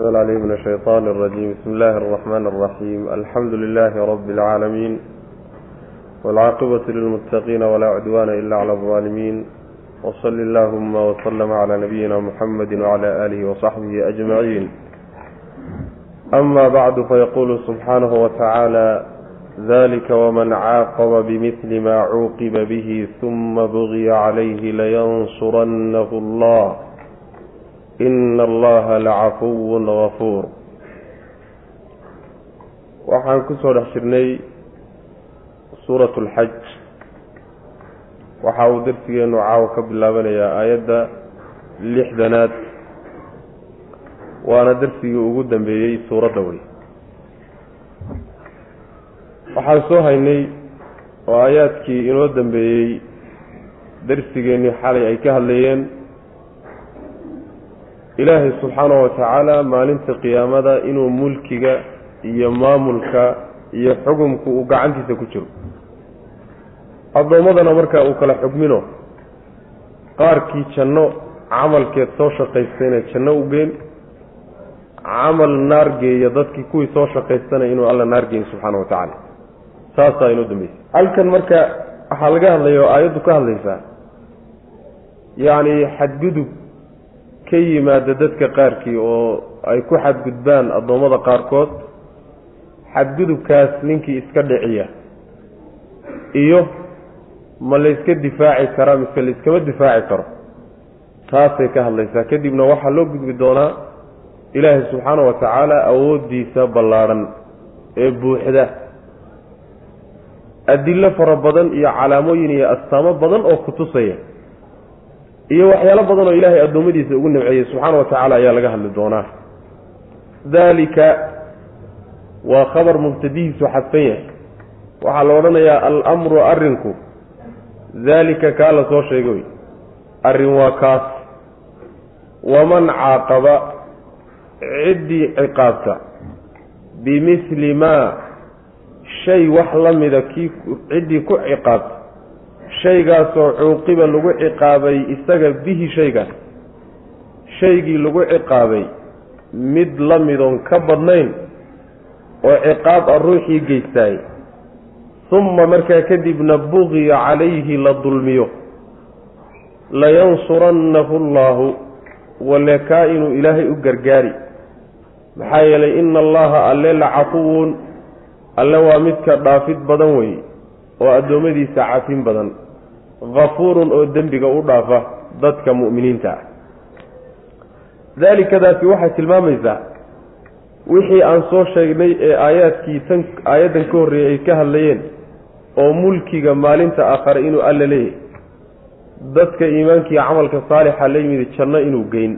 العلي من الشيطان الرجيم بسم الله الرحمن الرحيم الحمد لله رب العالمين والعاقبة للمتقين ولا عدوان إلا على الظالمين وصل اللهم وسلم على نبينا محمد وعلى آله وصحبه أجمعين أما بعد فيقول سبحانه وتعالى ذلك ومن عاقب بمثل ما عوقب به ثم بغي عليه لينصرنه الله ina allaha lacafuwun gafuur waxaan ku soo dhex jirnay suuratu lxaj waxa uu darsigeennu caawa ka bilaabanayaa aayadda lixdanaad. waana darsigii ugu dambeeyey suuradda wey waxaan soo haynay oo aayaadkii inoo dambeeyey darsigeennii xalay ay ka hadlayeen ilaahay subxaanahu watacaala maalinta qiyaamada inuu mulkiga iyo maamulka iyo xukumku uu gacantiisa ku jiro. Addoommadana markaa uu kala xugmino qaarkii janno camalkeed soo shaqaystayna janno u geen camal naar geeya dadkii kuwii soo shaqaystana inuu alla naar geeyo subxaana wa tacaala saasaa inoo dambeysay. Halkan marka waxaa laga hadlaya oo aayaddu ka hadlaysaa yacni xadgudub ka yimaada dadka qaarkii oo ay ku xadgudbaan addoommada qaarkood xadgudubkaas ninkii iska dhiciya iyo ma layska difaaci karaa mise layskama difaaci karo taasay ka hadlaysaa. Kadibna waxaa loo gudbi doonaa ilaahay subxaana wa tacaala awooddiisa ballaadhan ee buuxda. Adillo fara badan iyo calaamooyin iyo astaamo badan oo ku tusaya iyo waxyaalo badan oo ilaahay addoommadiisa ugu nimceeyey subxaana wa tacaala ayaa laga hadli doonaa. Daalika waa khabar mubtadihiisu xadfan yahay. Waxaa la odhanayaa alamru arrinku daalika kaa la soo wey. Arrin waa kaas. Waman caaqaba ciddii ciqaabta bimithli maa shay wax la mida kii ciddii ku ciqaabta shaygaasoo cuuqiba lagu ciqaabay isaga bihi shaygaas shaygii lagu ciqaabay mid la midoon ka badnayn oo ciqaab a ruuxii geystaay humma markaa kadibna buqiya calayhi la dulmiyo. Layansurannahu allaahu wale kaa inuu ilaahay u gargaari. Maxaa yeelay ina allaha alle la cafuwun. Alle waa midka dhaafid badan wey oo addoommadiisa cafin badan hafuurun oo dembiga u dhaafa dadka mu'miniinta. Ah daalikadaasi waxay tilmaamaysaa wixii aan soo sheegnay ee aayaadkii tan aayaddan ka horreeyey ay ka hadlayeen oo mulkiga maalinta aakhare inuu alla leeyahay. Dadka iimaankiiyo camalka saalixa la yimid janno inuu geyn.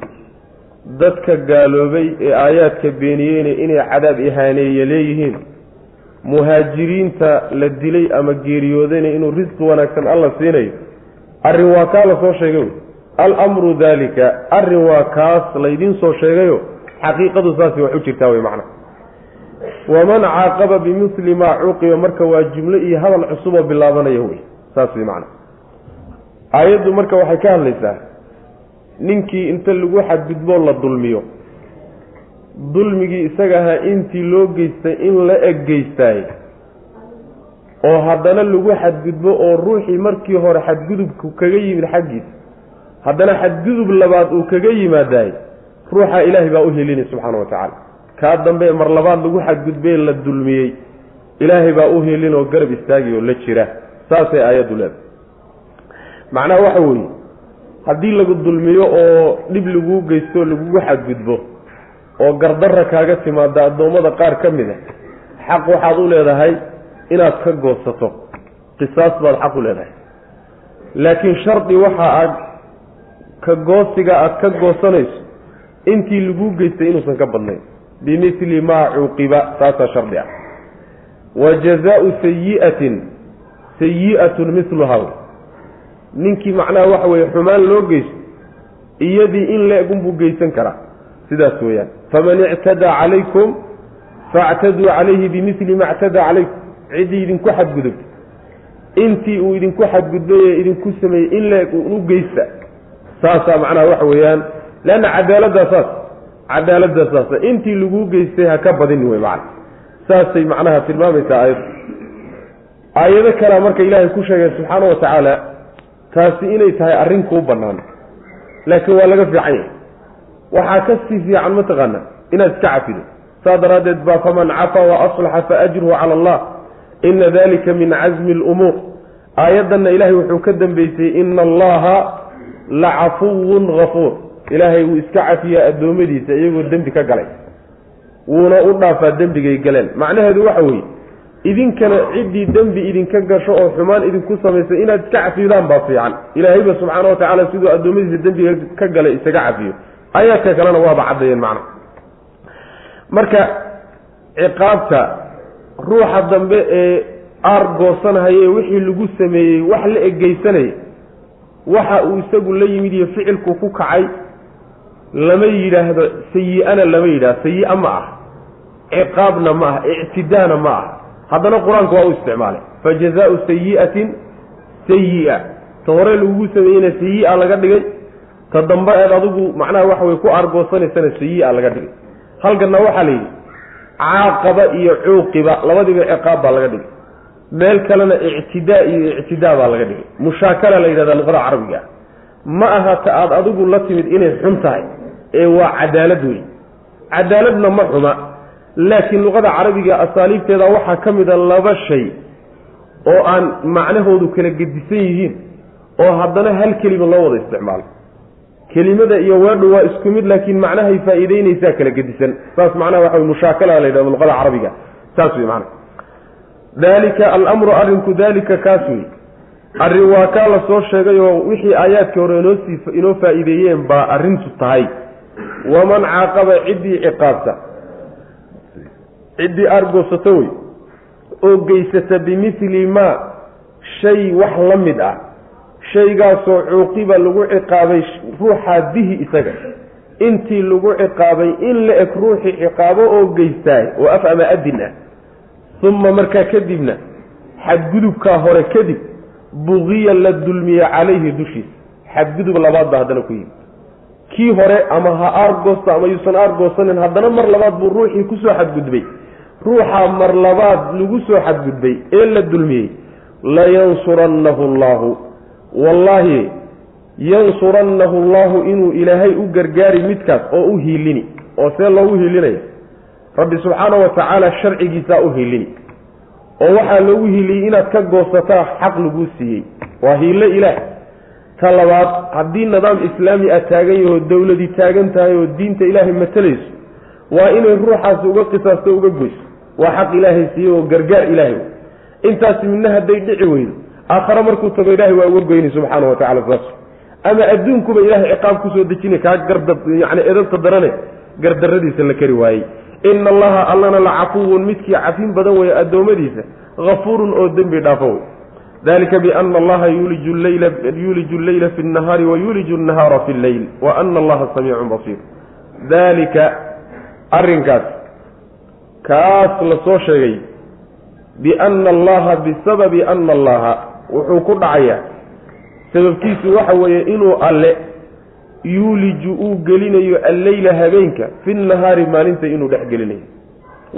Dadka gaaloobay ee aayaadka beeniyeyna inay cadaab ihaaneeye leeyihiin muhaajiriinta la dilay ama geeriyoodayna inuu risqi wanaagsan alla siinayo. Arrin waa kaa la soo sheegay alamru daalika arrin waa kaas laydiin soo sheegayo. Xaqiiqadu saasi wax u jirtaa wey macna. Waman caaqaba bimithli maa cuqiba marka waa jumlo iyo hadal cusuboo bilaabanaya wey. Saas wey macna. Aayaddu marka waxay ka hadlaysaa ninkii inta lagu xadgudboo la dulmiyo dulmigii isaga ahaa intii loo geystay in la eg geystaay oo haddana lagu xadgudbo oo ruuxii markii hore xadgudubku kaga yimid xaggiisa haddana xadgudub labaad uu kaga yimaadaay ruuxaa ilaahay baa u helinay subxaana wa tacaala. Kaa dambe mar labaad lagu xadgudbee la dulmiyey. Ilaahay baa u helin oo garab istaagi oo la jira. Saasay aayaddu leedahay. Macnaha waxa weeye haddii lagu dulmiyo oo dhib laguu geysto lagugu xadgudbo oo gardarra kaaga timaada addoommada qaar ka mid a xaq waxaad u leedahay inaad ka goosato qisaas baad xaq u leedahay. Laakiin shardi waxa aad ka goosiga aad ka goosanayso intii laguu geystay inuusan ka badnayn. Bimithli maa cuuqiba taasaa shardi ah. Wa jazaau sayi'atin sayi'atun miluhaa ninkii macnaha waxa weeye xumaan loo geysto iyadii in la-egunbuu geysan karaa sidaas weeyaan. Faman ictadaa calaykum faactaduu calayhi bimili ma ctadaa calaykum. Ciddii idinku xadgudubta intii uu idinku xadgudbay ee idinku sameeyey in la-eg u geysta. Saasaa macnaha waxa weeyaan. Leanna cadaaladdaa saas. Cadaaladda saasa intii laguu geystay ha ka badin wey macana saasay macnaha tilmaamaysaa aayaddu aayado kalea marka ilaahay ku sheegay subxaana wa tacaala taasi inay tahay arrin kuu bannaan. Laakiin waa laga fiican yahay waxaa ka sii fiican mataqaana inaad iska cafido. Saa daraaddeed baa faman cafaa wa aslaxa fa ajruhu cala allah. Ina dalika min casmi lumuur aayaddanna ilaahay wuxuu ka dambeysay ina allaha la cafuwun gafuur ilaahay wuu iska cafiyaa addoommadiisa iyagoo dembi ka galay. Wuuna u dhaafaa dembigay galeen. Macnaheedu waxa weeye idinkana ciddii dembi idinka gasho oo xumaan idinku samaysay inaad iska cafidaan baa fiican. Ilaahayba subxaana wa tacaala siduu addoommadiisa dembiga ka galay isaga cafiyo aayaadka kalena waaba caddeeyeen macna marka ciqaabta ruuxa dambe ee aargoosanhaye wixii lagu sameeyey wax la egeysanaya waxa uu isagu la yimid iyo ficilku ku kacay lama yidhaahdo sayi-ana lama yidhahdo sayi-a ma ah. Ciqaabna ma ah ictidaana ma ah. Haddana qur'aanku waa u isticmaalay fa sayi'atin sayi-a. Ta hore lagugu sameeyeyna sayi-a laga dhigay ta dambe eed adigu macnaha waxa wey ku aargoosanaysana sayi-a laga dhigay. Halkanna waxaa la yidhi caaqaba iyo cuuqiba labadiiba ciqaab baa laga dhigay. Meel kalena ictidaa iyo ictidaa baa laga dhigay. Mushaakala la yidhahda luqada carabiga. Ah ma aha ta aada adigu la timid inay xun tahay ee waa cadaalad wey cadaaladna ma xuma laakiin luqada carabiga asaaliibteeda waxaa ka mid a laba shay oo aan macnahoodu kala gedisan yihiin oo haddana hal kelima loo wada isticmaalo kelimada iyo weedhu waa isku mid laakiin macnahay faa'iideynaysaa kala gedisan. Saas macnaha waxa mushaakala la yidhahdo luqada carabiga. Saas wey macana dalika alamru arrinku dalika kaas wey arrin waa kaa la soo sheegay oo wixii aayaadkii hore inoosii inoo faa'iideeyeen baa arrintu tahay. Waman caaqaba ciddii ciqaabta. Ciddii argoosato wey oo geysata bimithli maa shay wax la mid ah shaygaasoo cuuqiba lagu ciqaabay ruuxaa bihi isaga. Intii lagu ciqaabay in la eg ruuxii ciqaabo oo geystaay oo af ama adin ah uma markaa kadibna xadgudubkaa hore kadib buqiya la dulmiye calayhi dushiisa xadgudub labaad baa haddana ku yimid. Kii hore ama ha aargoosto ama yuusan aargoosanin haddana mar labaad buu ruuxii ku soo xadgudbay. Ruuxaa mar labaad lagu soo xadgudbay ee la dulmiyey layansurannahu allaahu wallaahi yansurannahu allaahu inuu ilaahay u gargaari midkaas oo u hiilini oo see loogu hiilinaya rabbi subxaana wa tacaala sharcigiisaa u hiilini. Oo waxaa loogu hiiliyey inaad ka goosataa xaq laguu siiyey. Waa hiilo ilaah. Ta labaad haddii nidaam islaami aad taagan yaho dowladi taagan tahay oo diinta ilaahay matalayso waa inay ruuxaasi uga qisaasto uga goyso. Waa xaq ilaahay siiyey oo gargaar ilaahay. Intaasi midna hadday dhici weydo aakhare markuu tago ilaahay waa uga goyni subxaana wa tacala saas. Ama adduunkuba ilaahay ciqaab ku soo dejinay kaa garda yani edabta darane gardaradiisa la kari waayey. Ina allaha allana la cafuwun midkii cafin badan weeye addoommadiisa hafuurun oo dembi dhaafo wey dalika biana allaha yuliju lleyla fi nnahaari wayuliju nnahaara fi lleyl wa ana allaha samiicun basiir. Dalika arrinkaas kaas la soo sheegay biana allaha bisababi ana allaha wuxuu ku dhacayaa. Sababkiisu waxa weeye inuu alle yuuliju uu gelinayo alleyla habeenka fi nnahaari maalinta inuu dhex gelinayo.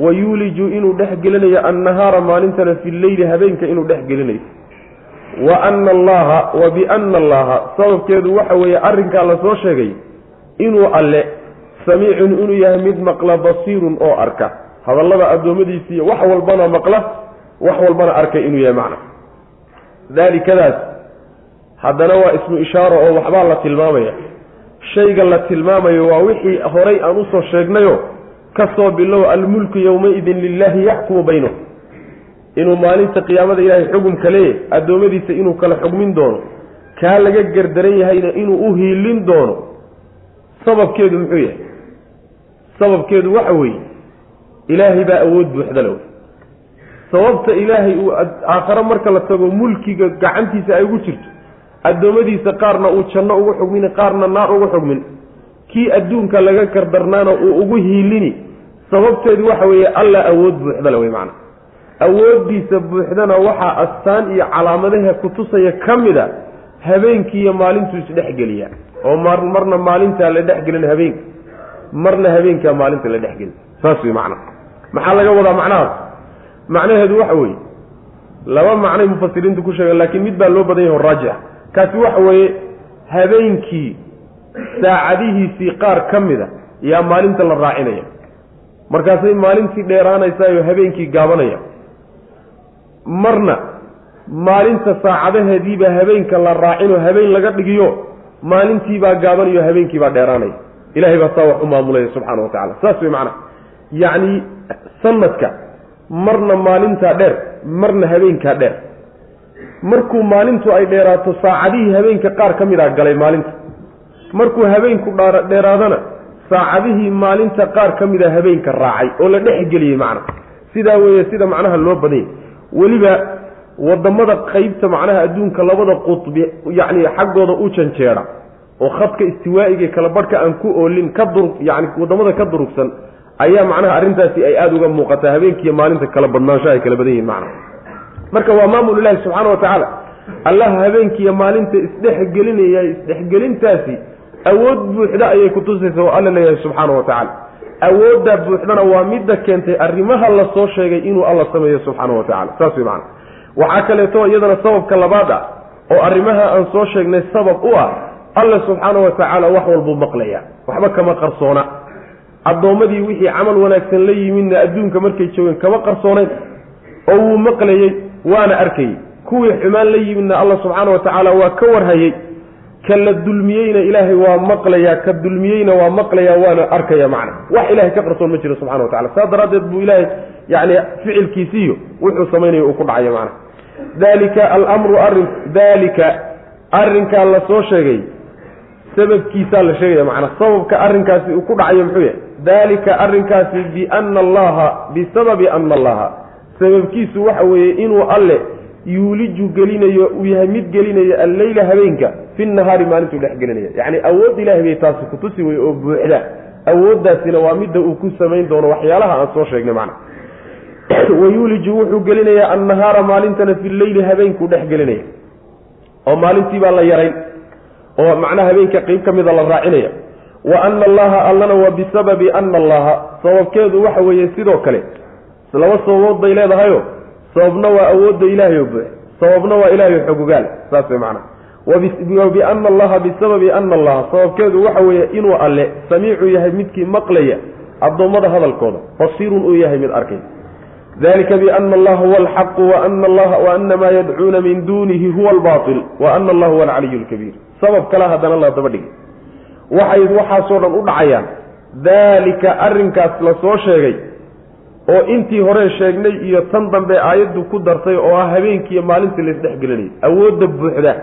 Wa yuuliju inuu dhex gelinayo annahaara maalintana fi lleyli habeenka inuu dhex gelinayo. Wa ana allaha wa biana allaha sababkeedu waxa weeye arrinkaa la soo sheegay inuu alle samiicun inuu yahay mid maqla basiirun oo arka. Hadallada addoommadiisiiyo wax walbana maqla wax walbana arka inuu yahay macna daalikadaas haddana waa ismu ishaaro oo waxbaa la tilmaamaya. Shayga la tilmaamayo waa wixii horay aan u soo sheegnayo ka soo bilow almulku yowmaidin lilaahi yaxkumu baynahum inuu maalinta qiyaamada ilaahay xugumka leeyahay addoommadiisa inuu kala xugmin doono kaa laga gardaran yahayna inuu u hiilin doono. Sababkeedu muxuu yahay? Sababkeedu waxa weeye ilaahay baa awood buuxda le sababta ilaahay uu aakhare marka la tago mulkiga gacantiisa ay ugu jirto addoommadiisa qaarna uu janno ugu xugmin qaarna naar ugu xugmin. Kii adduunka laga gardarnaana uu ugu hiilini sababteedu waxa weeye alla awood buuxdale wey macana awooddiisa buuxdana waxaa astaan iyo calaamadaha kutusaya ka mid a habeenkii iyo maalintuu isdhexgeliya oo mar marna maalintaa la dhexgelin habeenka. Marna habeenkaa maalinta la dhexgeli saas wey macna. Maxaa laga wadaa macnahaas macnaheedu waxa weeye laba macnay mufasiriintu ku sheegeen laakiin mid baa loo badan yahay o raajix. Kaasi waxa weeye habeenkii saacadihiisii qaar ka mida yaa maalinta la raacinaya. Markaasay maalintii dheeraanaysaayo habeenkii gaabanaya. Marna maalinta saacadaheediibaa habeenka la raacinoo habeen laga dhigiyo maalintiibaa gaabanayo habeenkiibaa dheeraanaya. Ilahay baa saa wax u maamulaya subxaana wa tacala saas wey macnaha yacni sanadka marna maalintaa dheer marna habeenkaa dheer. Markuu maalintu ay dheeraato saacadihii habeenka qaar ka mid a galay maalinta. Markuu habeenku dheeraadana saacadihii maalinta qaar ka mid a habeenka raacay oo la dhex geliyey macna. Sidaa weeye sida macnaha loo badanyay weliba waddamada qeybta macnaha adduunka labada qutbi yacni xaggooda u janjeera oo khadka istiwaa'iga kala badhka aan ku oolin ka dur yani waddamada ka durugsan ayaa macnaha arrintaasi ay aada uga muuqataa habeenkiiyo maalinta kala badnaansho ay kala badan yihiin macnaha marka waa maamul ilaahi subxaana wa tacaala. Allah habeenkiiyo maalinta isdhexgelinaya isdhexgelintaasi awood buuxda ayay kutusaysa oo alla leeyahay subxaana wa tacaala. Awooddaa buuxdana waa midda keentay arrimaha la soo sheegay inuu alla sameeyo subxaana wa tacala saas wey macana waxaa kaleeto iyadana sababka labaad ah oo arrimaha aan soo sheegnay sabab u ah alla subxaana wa tacaala wax walbuu maqlaya waxba kama qarsoona addoommadii wixii camal wanaagsan la yimidna adduunka markay joogeen kama qarsoonayn oo wuu maqlayey waana arkayey kuwii xumaan la yimidna alla subxaana wa tacaala waa ka warhayey. Ka la dulmiyeyna ilaahay waa maqlayaa ka dulmiyeyna waa maqlayaa waana arkaya macna. Wax ilahay ka qarsoon ma jiro subxana wa tacala saas daraaddeed buu ilaahay yani ficilkiisiiyo wuxuu samaynayo uu ku dhacayo macna. Dalika alamru arrin dalika arrinkaa la soo sheegay sababkiisaa la sheegaya macnaa sababka arrinkaasi uu ku dhacayo muxuu yahay dalika arrinkaasi biana allaha bisababi ana allaha. Sababkiisu waxa weeye inuu alle yuuliju gelinayo uu yahay mid gelinayo alleyla habeenka fi nahaari maalintuu dhex gelinaya. Yacni awood ilahay bay taasi kutusi wey oo buuxda. Awooddaasina waa midda uu ku samayn doono waxyaalaha aan soo sheegnay macna. Wayuuliju wuxuu gelinayaa annahaara maalintana fi leyli habeenkuu dhex gelinaya. Oo maalintii baa la yarayn. Oo macnaha habeenka qeyb ka mida la raacinaya wa ana allaha allana waa bisababi ana allaha. Sababkeedu waxa weeye sidoo kale laba sababood bay leedahayo. Sababna waa awoodda ilaahay oo buux sababna waa ilahay oo xogogaal saas way macnaha wabiana allaha bisababi ana allaha. Sababkeedu waxa weeye inuu alle samiicu yahay midkii maqlaya addoommada hadalkooda basiirun uu yahay mid arkay. Dalika biana allaha huwa alxaqu waana maa yadcuuna min duunihi huwa albaatil waana allah huwa alcaliyu lkabiir sabab kale haddana la daba dhigay waxay waxaasoo dhan u dhacayaan. Daalika arrinkaas la soo sheegay oo intii hore sheegnay iyo tan dambe aayaddu ku dartay oo ah habeenkiiyo maalintii laisdhexgelinayay awoodda buuxda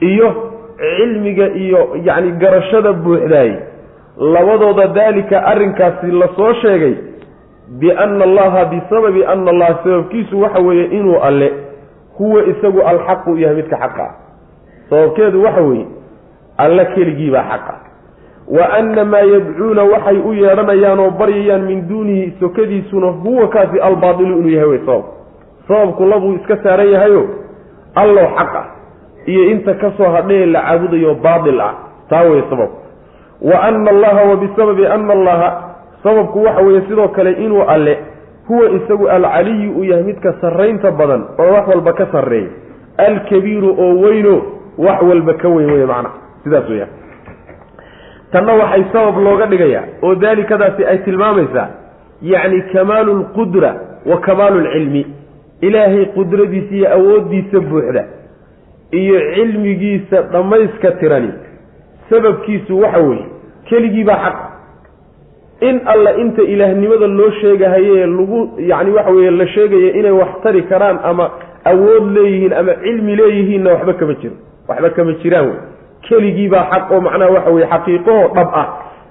iyo cilmiga iyo yacni garashada buuxdaay labadooda daalika arrinkaasi la soo sheegay biana allaha bisababi ana allaha sababkiisu waxa weeye inuu alle huwa isagu alxaqu yahay midka xaqa. Ah sababkeedu waxa weeye alle keligiibaa xaqa. Wa ana maa yadcuuna waxay u yeedhanayaan oo baryayaan min duunihi sokadiisuna huwa kaasi albaadilu inuu yahay wey sabab sababku labuu iska saaran yahayo allow xaq ah iyo inta ka soo hadhaye la caabudayo baatil ah. Taa wey sabab. Wa ana allaha wa bisababi ana allaha sababku waxa weeye sidoo kale inuu alle huwa isagu alcaliyu uu yahay midka sarraynta badan oo wax walba ka sarreeya. Alkabiiru oo weyno wax walba ka weyn wey macna sidaas weya tanna waxay sabab looga dhigayaa oo daalikadaasi ay tilmaamaysaa yacni kamaalu lqudra wa kamaalu lcilmi ilaahay qudradiisa iyo awooddiisa buuxda iyo cilmigiisa dhammayska tirani. Sababkiisu waxa weeye keligiibaa xaq. In alla inta ilaahnimada loo sheegahaye lagu yacni waxa weeye la sheegaya inay wax tari karaan ama awood leeyihiin ama cilmi leeyihiinna waxba kama jiro. Waxba kama jiraan wey keligiibaa xaq oo macnaha waxa weye xaqiiqahoo dhab ah.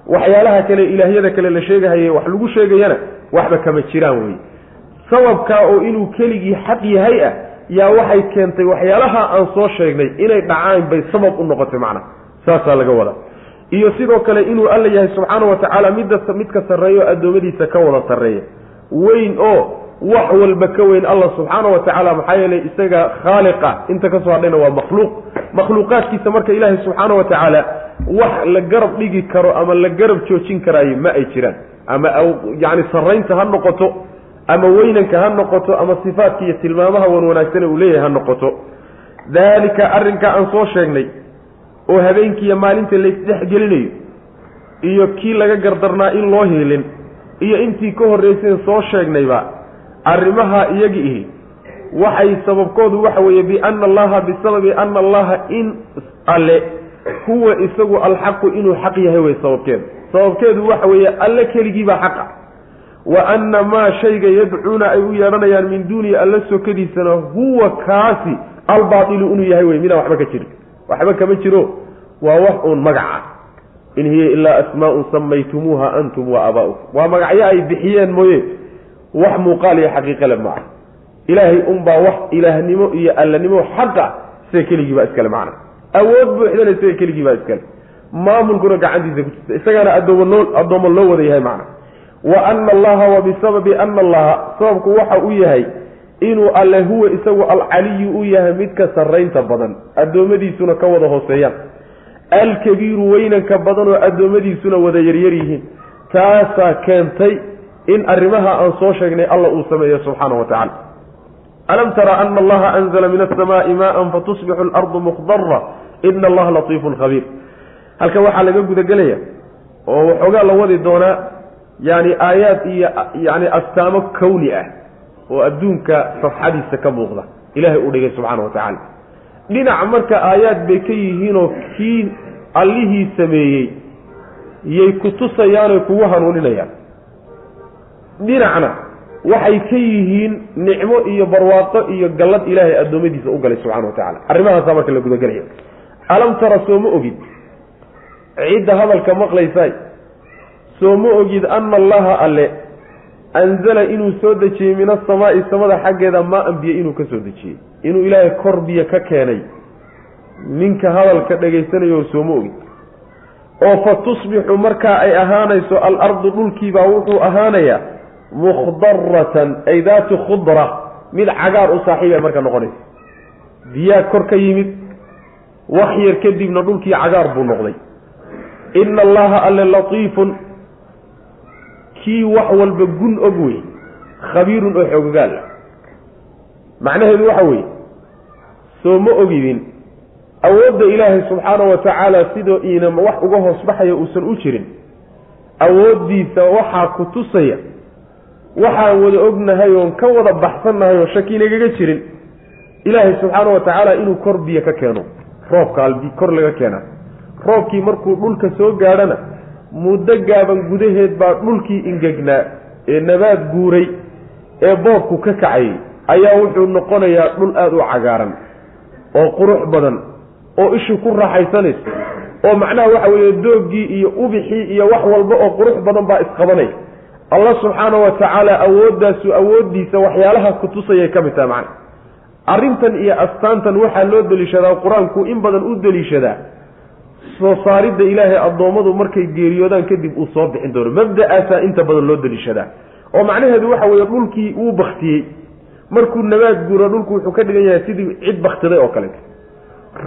Waxyaalaha kale ilaahyada kale la sheegahaye wax lagu sheegayana waxba kama jiraan wey sababkaa oo inuu keligii xaq yahay ah yaa waxay keentay waxyaalaha aan soo sheegnay inay dhacaan bay sabab u noqotay macnaha saasaa laga wadaa. Iyo sidoo kale inuu alla yahay subxaana wa tacaala midda midka sarreeya oo addoommadiisa ka wada sarreeya. Weyn oo wax walba ka weyn allah subxaana wa tacaala maxaa yeelay isaga khaaliqa inta ka soo hadhayna waa makhluuq makhluuqaadkiisa marka ilaahay subxaana wa tacaala wax la garab dhigi karo ama la garab joojin karaayo ma ay jiraan. Ama yani sarraynta ha noqoto ama weynanka ha noqoto ama sifaadka iyo tilmaamaha wan wanaagsane uu leeyahay ha noqoto. Daalika arrinka aan soo sheegnay oo habeenkiiyo maalinta laysdhexgelinayo iyo kii laga gardarnaa in loo hiilin iyo intii ka horraysayn soo sheegnayba arrimaha iyagi ihi waxay sababkoodu waxa weeye biana allaha bisababi ana allaha in alle huwa isagu alxaqu inuu xaq yahay wey sababkeedu sababkeedu waxa weeye alle keligiibaa xaqa. Wa anna maa shayga yadcuuna ay u yeedhanayaan min duunihi alla sokadiisana huwa kaasi albaailu inuu yahay wey midaan waxba ka jirin waxba kama jiro. Waa wax uun magaca. In hiya ilaa asmaaun samaytumuuha antum wa aabaa'ukum waa magacyo ay bixiyeen mooye. Wax muuqaal iyo xaqiiqale ma ah ilaahay unbaa wax ilaahnimo iyo allanimo xaqa sida keligiibaa iskale macna. Awood buuxdana isaga keligiibaa iskale. Maamulkuna gacantiisa ku jirta. Isagaana addoommo loo wada yahay macna. Wa ana allaha wa bisababi ana allaha sababku waxa uu yahay inuu alle huwa isagu alcaliyu u yahay midka sarraynta badan addoommadiisuna ka wada hooseeyaan. Alkabiiru weynanka badan oo addoommadiisuna wada yaryar yihiin. Taasaa keentay in arrimaha aan soo sheegnay alla uu sameeyo subxaana wa tacala alam tara ana allaha anzla min asamaai maan fatusbixu alardu mukdara ina allaha latiifun khabiir halkan waxaa laga gudagelaya oo waxoogaa la wadi doonaa yani aayaad iyo yani astaamo kawni ah oo adduunka safxadiisa ka muuqda ilahay uu dhigay subxaana wa tacaala dhinac marka aayaad bay ka yihiinoo kii allihii sameeyey yay ku tusayaanoy kugu hanuuninayaan dhinacna waxay ka yihiin nicmo iyo barwaaqo iyo gallad ilaahay addoommadiisa u galay subxana wa tacala arrimahaasaa marka la gudagelaya alam tara soo ma ogid? Cidda hadalka maqlaysaay. Soo ma ogid ana allaha alle anzala inuu soo dejiyey min asamaa'i samada xaggeeda maa-an biyo inuu ka soo dejiyey? Inuu ilaahay kor biyo ka keenay. Ninka hadalka dhagaysanayo soo ma ogid? Oo fa tusbixu markaa ay ahaanayso alardu dhulkiibaa wuxuu ahaanayaa mukhdaratan ay daatu khudra mid cagaar u saaxiibay marka noqonaysa. Biyaa kor ka yimid wax yar kadibna dhulkii cagaar buu noqday. Ina allaha alle latiifun kii wax walba gun og wey khabiirun oo xoogogaal ah. Macnaheedu waxa weeye soo ma ogidin awoodda ilaahay subxaana wa tacaala sidoo iina wax uga hoos baxaya uusan u jirin awooddiisa waxaa ku tusaya waxaan wada ognahay oon ka wada baxsannahay oo shaki inagaga jirin ilaahay subxaana wa tacaala inuu kor biyo ka keeno roobka albi kor laga keena. Roobkii markuu dhulka soo gaadhana muddo gaaban gudaheed baa dhulkii ingegnaa ee nabaad guuray ee boobku ka kacayay ayaa wuxuu noqonayaa dhul aada u cagaaran oo qurux badan oo ishu ku raaxaysanaysa oo macnaha waxa weeye dooggii iyo ubixii iyo wax walba oo qurux badan baa isqabanaya allah subxaana wa tacaala awooddaasu awooddiisa waxyaalaha ku tusayay ka mid tahay macna arrintan iyo astaantan waxaa loo deliishadaa qur'aanku in badan u deliishadaa soo saaridda ilaahay addoommadu markay geeriyoodaan kadib uu soo bixin doono. Mabda-aasaa inta badan loo deliishadaa. Oo macnaheedu waxa weeye dhulkii wuu baktiyey markuu nabaad guuro dhulku wuxuu ka dhigan yahay sidii cid baktiday oo kaleeto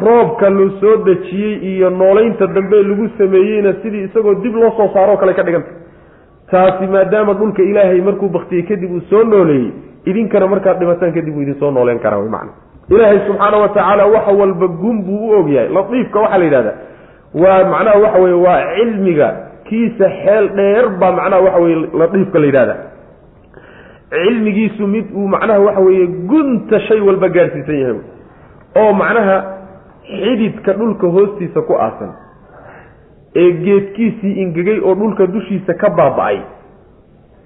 roobka loo soo dejiyey iyo noolaynta dambe lagu sameeyeyna sidii isagoo dib loo soo saaro o kale ka dhiganta taasi maadaama dhulka ilaahay markuu baktiyey kadib uu soo nooleeyey idinkana markaad dhimataan kadib uu idin soo nooleyn karaa wy macna ilaahay subxaana wa tacaala waxa walba gun buu u ogyahay latiifka waxaa la yidhahdaa waa macnaha waxa weye waa cilmiga kiisa xeel dheer baa macnaha waxa weye latiifka la yidhahda cilmigiisu mid uu macnaha waxa weeye gunta shay walba gaadhsiisan yahay. Oo macnaha xididka dhulka hoostiisa ku aasan ee geedkiisii ingegay oo dhulka dushiisa ka baaba-ay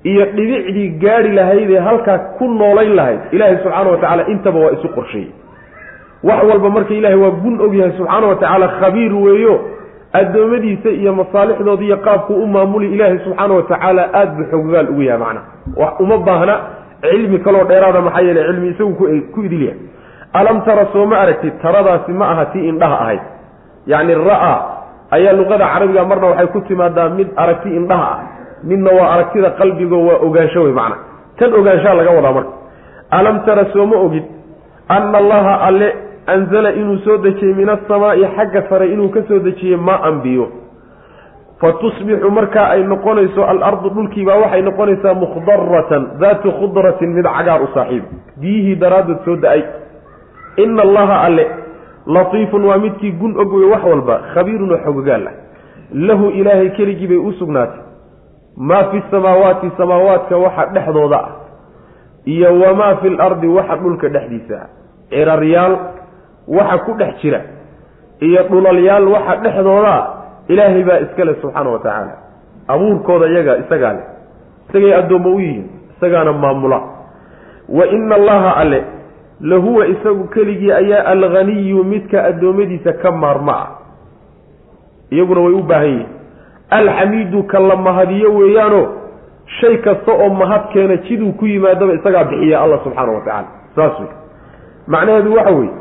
iyo dhibicdii gaadhi lahayd ee halkaa ku noolayn lahayd ilaahay subxaana wa tacaala intaba waa isu qorsheeyey wax walba marka ilaahay waa gun ogyahay subxaana wa tacaala khabiir weeyo addoommadiisa iyo masaalixdooda iyo qaabku u maamuli ilaahay subxaana wa tacaala aada buu xoggaal ugu yahay macna wax uma baahna cilmi kaloo dheeraada maxaa yeele cilmi isagu ku idilyahay alam tara soo ma aragtid taradaasi ma aha tii indhaha ahayd. Yacni ra'a ayaa luqada carabiga marna waxay ku timaadaa mid aragti indhaha ah midna waa aragtida qalbigo waa ogaansho wey macna. Tan ogaanshaa laga wadaa marka. Alam tara soo ma ogid ana allaha alle anzala inuu soo dejiyey min asamaa'i xagga sare inuu ka soo dejiyey maa an biyo. Fa tusbixu markaa ay noqonayso alardu dhulkiibaa waxay noqonaysaa mukhdaratan daatu khudratin mid cagaar u saaxiib. Biyihii daraaddood soo da'ay. Ina allaha alle latiifun waa midkii gun og wey wax walba khabiirun oo xogogaal ah. Lahu ilaahay keligii bay u sugnaatay. Maa fi samaawaati samaawaadka waxa dhexdooda ah. Iyo wamaa fi lardi waxa dhulka dhexdiisa ah. Ciraryaal waxa ku dhex jira. Iyo dhulalyaal waxa dhexdooda ah. Ilaahay baa iska leh subxaana wa tacaala abuurkooda iyaga isagaa leh. Isagay addoommo u yihiin isagaana maamula. Wa ina allaha alle lahuwa isagu keligii ayaa alghaniyu midka addoommadiisa ka maarma ah iyaguna way u baahan yihiin. Alxamiidu ka la mahadiyo weeyaano shay kasta oo mahad keena jiduu ku yimaadaba isagaa bixiya allah subxaana wa tacaala. Saas wey macnaheedu waxa weeye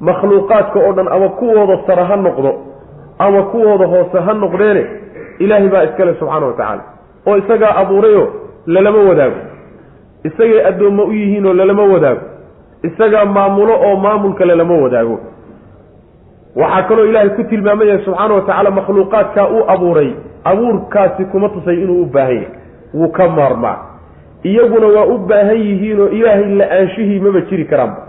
makhluuqaadka oo dhan ama kuwooda sara ha noqdo ama kuwooda hoose ha noqdeene ilaahay baa iskale subxaana wa tacaala. Oo isagaa abuurayo lalama wadaago. Isagay addoommo u yihiinoo lalama wadaago isagaa maamulo oo maamulka lalama wadaago. Waxaa kaloo ilaahay ku tilmaamaya subxaana wa tacaala makhluuqaadkaa uu abuuray abuurkaasi kuma tusay inuu u baahan yahay. Wuu ka maarmaa. Iyaguna waa u baahan yihiinoo ilaahay la'aanshihii maba jiri karaanba.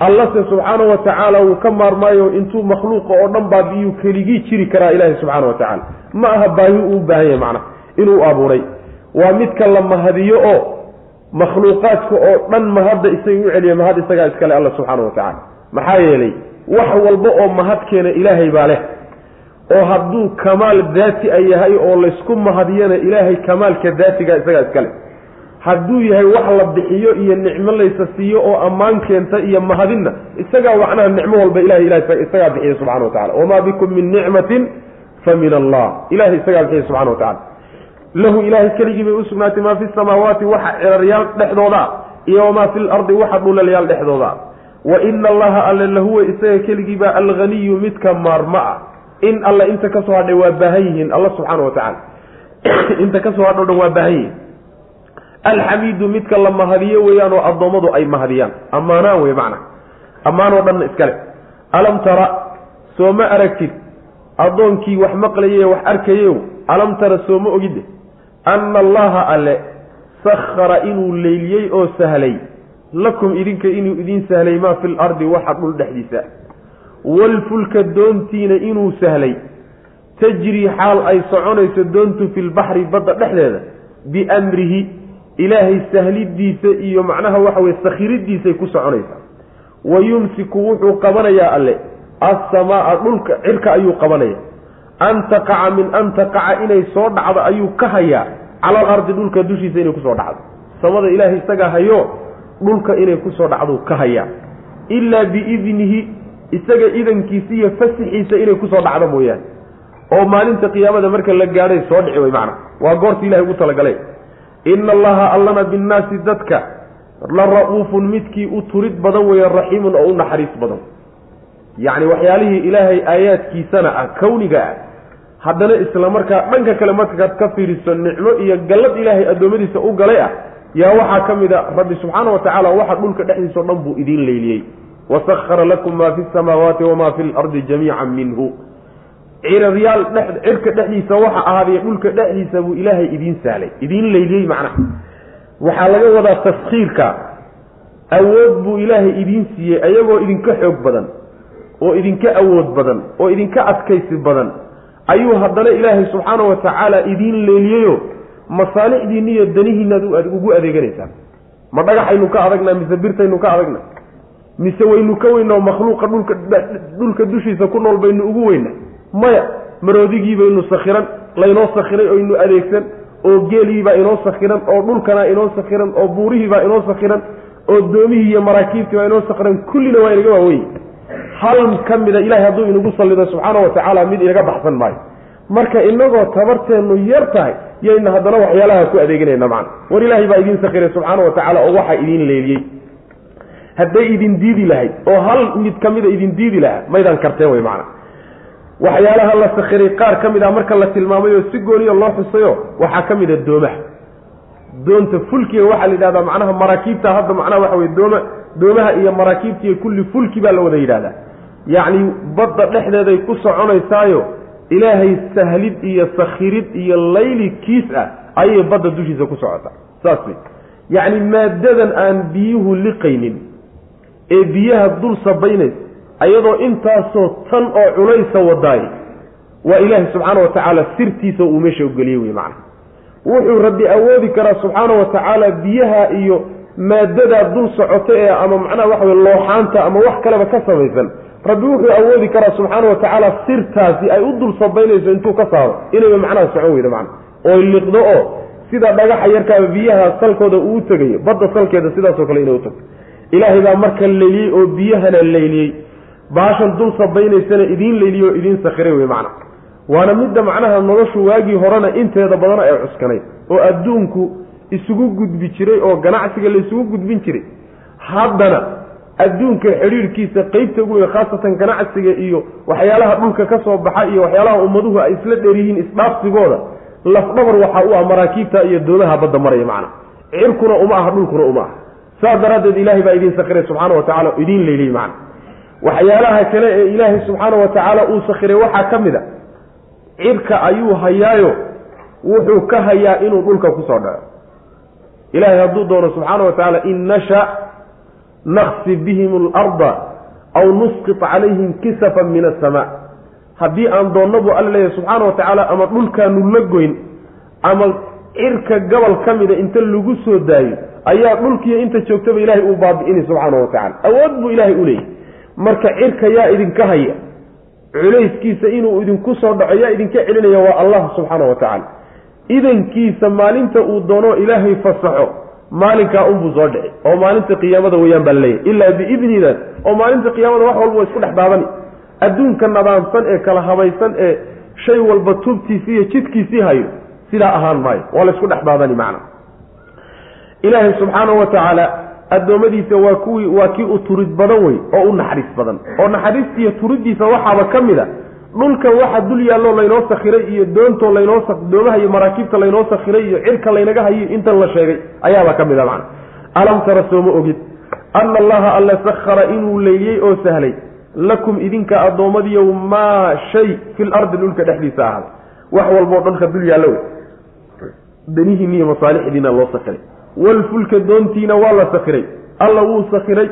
Allase subxaana wa tacaala wuu ka maarmaayo intuu makhluuqa oo dhan baabi'iyuu keligii jiri karaa ilaahay subxaana wa tacaala ma aha baahi uu u baahan yahay macnaha inuu abuuray. Waa midka la mahadiyo oo makhluuqaadka oo dhan mahadda isaga u celiya mahad isagaa iskale alla subxaana wa tacaala. Maxaa yeelay wax walba oo mahad keena ilaahay baa leh oo hadduu kamaal daati a yahay oo laysku mahadiyana ilaahay kamaalka daatiga isagaa iskale hadduu yahay wax la bixiyo iyo nicmo laysa siiyo oo ammaan keenta iyo mahadinna isagaa macnaha nicmo walba ilahay ilahay isagaa bixiya subxana wa tacala wamaa bikum min nicmatin fa min allah. Ilahay isagaa bixiya subxana wa tacala lahu ilaahay keligii bay usugnaatay maa fi samaawaati waxa ciraryaal dhexdooda iyo wamaa fi lardi waxa dhulalyaal dhexdooda. Wa ina allaha alle lahuwa isaga keligiibaa alghaniyu midka maarma ah in alle inta ka soo hadhay waa baahan yihiin alla subxaana wa tacaala. Inta ka soo hadho dhan waa baahan yihiin. Alxamiidu midka la mahadiyo weeyaan oo addoommadu ay mahadiyaan. Ammaanaan wey macna. Ammaanoo dhanna iskale alam tara soo ma aragtid? Addoonkii wax maqlaye wax arkayew alam tara soo ma ogide anna allaha alle sakhara inuu leyliyey oo sahlay lakum idinka inuu idiin sahlay maa fi lardi waxa dhul dhexdiisa waalfulka doontiina inuu sahlay tajrii xaal ay soconayso doontu fi lbaxri badda dhexdeeda biamrihi ilaahay sahlidiisa iyo macnaha waxa weye sakhiridiisay ku soconaysaa wa yumsiku wuxuu qabanayaa alle assamaa dhulka cirka ayuu qabanaya an taqaca min an taqaca inay soo dhacdo ayuu ka hayaa cala alardi dhulka dushiisa inay ku soo dhacdo. Samada ilaahay isagaa hayo dhulka inay ku soo dhacduu ka hayaa. Ilaa biidnihi isaga idankiisa iyo fasixiisa inay ku soo dhacdo mooyaane. Oo maalinta qiyaamada marka la gaadhay soo dhici wey macna. Waa goorta ilahay ugu talagalay. Ina allaha allana binnaasi dadka la ra'uufun midkii u turid badan weeye raxiimun oo u naxariis badan. Yacni waxyaalihii ilaahay aayaadkiisana ah kawniga ah haddana isla markaa dhanka kale markaad ka fiiriso nicmo iyo gallad ilaahay addoommadiisa u galay ah yaa waxaa ka mid a rabbi subxaana wa tacaala waxa dhulka dhexdiisao dhan buu idiin leyliyey wasakhara lakum maa fi samaawaati wamaa fi lardi jamiican minhu. Ciraryaal dhex cirka dhexdiisa waxa ahaaday dhulka dhexdiisa buu ilaahay idiin sahlay idiin leyliyey macnaha. Waxaa laga wadaa taskhiirka. Awood buu ilaahay idiin siiyey ayagoo idinka xoog badan oo idinka awood badan oo idinka adkaysi badan ayuu haddana ilaahay subxaana wa tacaala idiin leeliyeyo masaalixdiinna iyo danihiinaad ugu adeeganaysaan ma dhagaxaynu ka adagna mise birtaynu ka adagna mise waynu ka weynao makhluuqa dhulka dhulka dushiisa ku nool baynu ugu weyna maya maroodigii baynu sakhiran laynoo sakhiray oynu adeegsan oo geeliibaa inoo sakhiran oo dhulkanaa inoo sakhiran oo buurihiibaa inoo sakhiran oo doomihii iyo maraakiibtiibaa inoo sakhiran kullina waa inaga waaweyn hal ka mida ilahay hadduu inagu sallido subxaana wa tacaala mid inaga baxsan maayo. Marka inagoo tabarteennu yar tahay yayna haddana waxyaalaha ku adeeganayna macna. War ilaahay baa idiin sakhiray subxaana wa tacaala oo waxaa idiin leeliyey. Hadday idin diidi lahayd oo hal mid ka mida idin diidi lahaa maydaan karteen wey macna. Waxyaalaha la sakhiray qaar ka mid ah marka la tilmaamay oo si gooniya loo xusayo waxaa ka mid a doomaha. Doonta fulkiga waxaa la yidhahdaa macnaha maraakiibta hadda macnaha waxa weye dooma doomaha iyo maraakiibta iyo kulli fulki baa la wada yidhahdaa yacni badda dhexdeeday ku soconaysaayo ilaahay sahlid iyo sakhirid iyo layli kiis ah ayay badda dushiisa ku socotaa. Saas wey yacni maadadan aan biyuhu liqaynin ee biyaha dul sabaynays ayadoo intaasoo tan oo culaysa wadaay waa ilaahay subxaana wa tacaala sirtiisa uu meesha ugeliyey wey macana wuxuu rabbi awoodi karaa subxaana wa tacaala biyaha iyo maadadaa dul socota ee ama macnaha waxa wey looxaanta ama wax kaleba ka samaysan rabbi wuxuu awoodi karaa subxaana wa tacaala sirtaasi ay u dul sabaynayso intuu ka saaro. Inayba macnaha socon weydo macna. Oy liqdo oo sida dhagaxa yarkaaba biyaha salkooda uu tegayo badda salkeeda sidaasoo kale inay u tagto ilaahay baa marka layliyey oo biyahana layliyey baashan dul sabaynaysana idiin layliye oo idiin sakhiray wey macna. Waana midda macnaha noloshu waagii horena inteeda badana ay cuskanayd oo adduunku isugu gudbi jiray oo ganacsiga la isugu gudbin jiray. Haddana adduunka xidhiirhkiisa qeybta ugu weyn khaasatan ganacsiga iyo waxyaalaha dhulka ka soo baxa iyo waxyaalaha ummaduhu ay isla dheer yihiin isdhaafsigooda lafdhabar waxaa u ah maraakiibta iyo doomaha badda maraya macna. Cirkuna uma aha dhulkuna uma aha. Saas daraaddeed ilaahay baa idiin sakhiray subxaana wa tacala idiin leyliyey macna. Waxyaalaha kale ee ilaahay subxaana wa tacaala uu sakhiray waxaa ka mid a cirka ayuu hayaayo wuxuu ka hayaa inuu dhulka ku soo dhaco. Ilaahay hadduu doono subxaana wa tacaala in nasha naqsi bihim alarda aw nusqit calayhim kisafan min asamaa haddii aan doonno buu alla leeyahay subxaana wa tacaala ama dhulkaanu la goyn ama cirka gobol ka mida inta lagu soo daayo ayaa dhulkiiyo inta joogtaba ilaahay uu baabi'inay subxaana wa tacala awood buu ilaahay u leeyahy marka cirka yaa idinka haya culayskiisa inuu idinku soo dhaco yaa idinka celinaya waa allah subxaana wa tacaala idankiisa maalinta uu doono ilaahay fasaxo maalinkaa unbuu soo dhici oo maalinta qiyaamada weyaan baa laleeyahy ilaa biidnidaas oo maalinta qiyaamada wax walba waa isku dhex daadani adduunka nadaamsan ee kala habaysan ee shay walba tubtiisii iyo jidkiisii hayo sidaa ahaan maayo waa la isku dhex daadani macna. Ilaahay subxaanahu wa tacaala addoommadiisa waa kuwii waa kii u turid badan wey oo u naxariis badan. Oo naxariistiiyo turiddiisa waxaaba ka mid a dhulkan waxa dul yaalloo laynoo sakhiray iyo doontoo laynoo doomaha iyo maraakiibta laynoo sakhiray iyo cirka laynaga hayo intan la sheegay ayaaba ka mid a macna. Alam tara sooma ogid ana allaha alla sakhara inuu leeyey oo sahlay lakum idinka addoommadiiyow maa shay fil ardi dhulka dhexdiisa ahaaday wax walboo dhanka dul yaallo wey. Danihiinna iyo masaalixdiina loo sakhiray. Walfulka doontiina waa la sakhiray. Alla wuu sakhiray.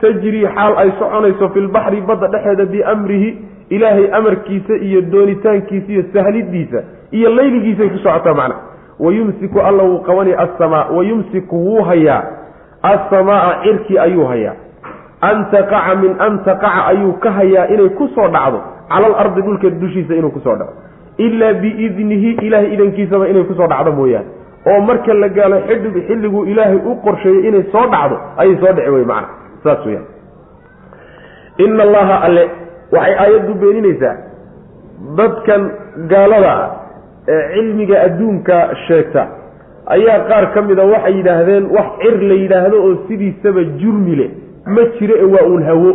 Tajrii xaal ay soconayso filbaxri badda dhexeeda biamrihi ilaahay amarkiisa iyo doonitaankiisa iyo sahlidiisa iyo layligiisay ku socotaa macna. Wayumsiku alla wuu qabanaya assamaa wayumsiku wuu hayaa. Assamaa cirkii ayuu hayaa. An taqaca min an taqaca ayuu ka hayaa inay ku soo dhacdo cala alardi dhulka dushiisa inuu ku soo dhaco ilaa biidnihi ilaahay idankiisaba inay ku soo dhacdo mooyaane. Oo marka la gaalo xidhig xilliguu ilaahay u qorsheeyey inay soo dhacdo ayay soo dhici wey macna. Saas weyaan ina allaha alle waxay aayaddu beeninaysaa dadkan gaalada ah ee cilmiga adduunka sheegta. Ayaa qaar ka mida waxay yidhaahdeen wax cir la yidhaahdo oo sidiisaba jurmi leh ma jiro ee waa uun hawo.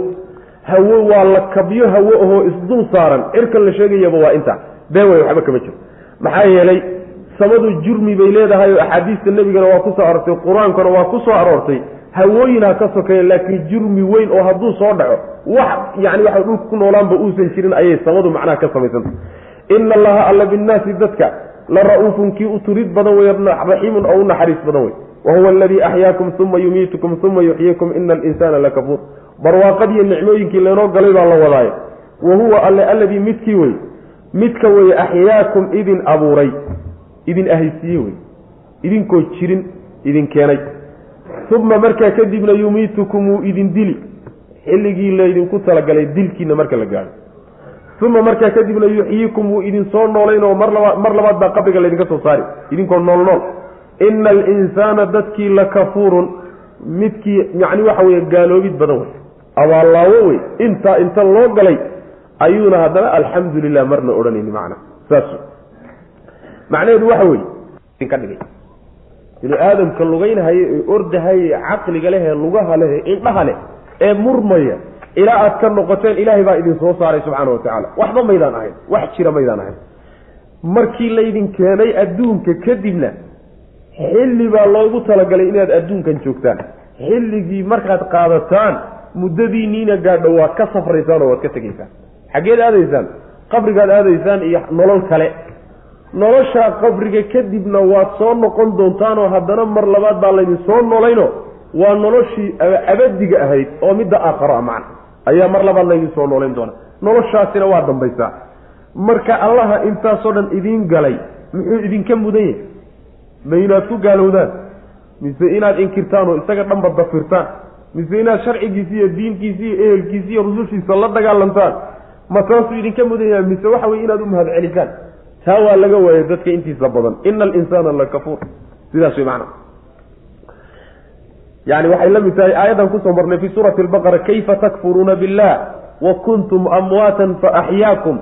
Hawo waa la kabyo hawo ahoo isdul saaran. Cirkan la sheegayaba waa intaa been waxba kama jiro. Maxaa yeelay samadu jurmi bay leedahay oo axaadiista nebigana waa ku soo aroortay qur'aankuna waa ku soo aroortay hawooyinha ka sokeeya laakiin jurmi weyn oo hadduu soo dhaco wax yani waxa dhulka ku noolaanba uusan jirin ayay samadu macnaha ka samaysanta ina allaha alla binnaasi dadka la ra'uufun kii u turid badan wey raxiimun oo u naxariis badan wey wa huwa aladii axyaakum uma yumiitukum uma yuxyiikum ina alinsaana lakafuur barwaaqadiiyo nicmooyinkii laynoo galay baa la wadaayo. Wa huwa alle alladii midkii wey midka weye axyaakum idin abuuray idin ahaysiiye wey idinkoo jirin idin keenay uma markaa kadibna yumiitukum wuu idin dili xilligii laydinku talagalay dilkiina marka la gaadho uma markaa kadibna yuxyiikum wuu idin soo noolayn oo mar laba mar labaad baa qabriga laydinka soo saari idinkoo nool nool ina alinsaana dadkii la kafuurun midkii yacni waxa weye gaaloobid badan wey abaallaawo wey intaa inta loo galay ayuuna haddana alxamdu lilah marna odhanayni macna saas macnaheedu waxa weye idinka dhigay bini aadamka lugaynhaya ee ordahaya caqliga leh ee lugaha leh ee indhaha leh ee murmaya ilaa aad ka noqoteen ilaahay baa idin soo saaray subxaana wa tacaala. Waxba maydaan ahayn wax jira maydaan ahayn. Markii laydin keenay adduunka kadibna xilli baa loogu talagalay inaad adduunkan joogtaan. Xilligii markaad qaadataan muddadiiniina gaadho waad ka safraysaan oo waad ka tegaysaan. Xaggeed aadaysaan qabrigaad aadaysaan iyo nolol kale noloshaa qabriga kadibna waad soo noqon doontaanoo haddana mar labaad baa laydin soo nolayno waa noloshii abadiga ahayd oo midda aakharo a macna. Ayaa mar labaad laydin soo noolayn doona. Noloshaasina waa dambaysaa. Marka allaha intaasoo dhan idiin galay muxuu idinka mudan yahay? Ma inaad ku gaalowdaan mise inaad inkirtaan oo isaga dhanba dafirtaan? Mise inaad sharcigiisi iyo diinkiisi iyo ehelkiisi iyo rusushiisa la dagaalantaan? Ma taasuu idinka mudan yahay? Mise waxa weye inaad u mahad celisaan taa waa laga waayay dadka intiisa badan. Ina alinsaana la kafuur sidaas wey macana yani waxay la mid tahay aayaddan ku soo marnay fi suurati albaqara kayfa takfuruuna billah wa kuntum amwaatan faaxyaakum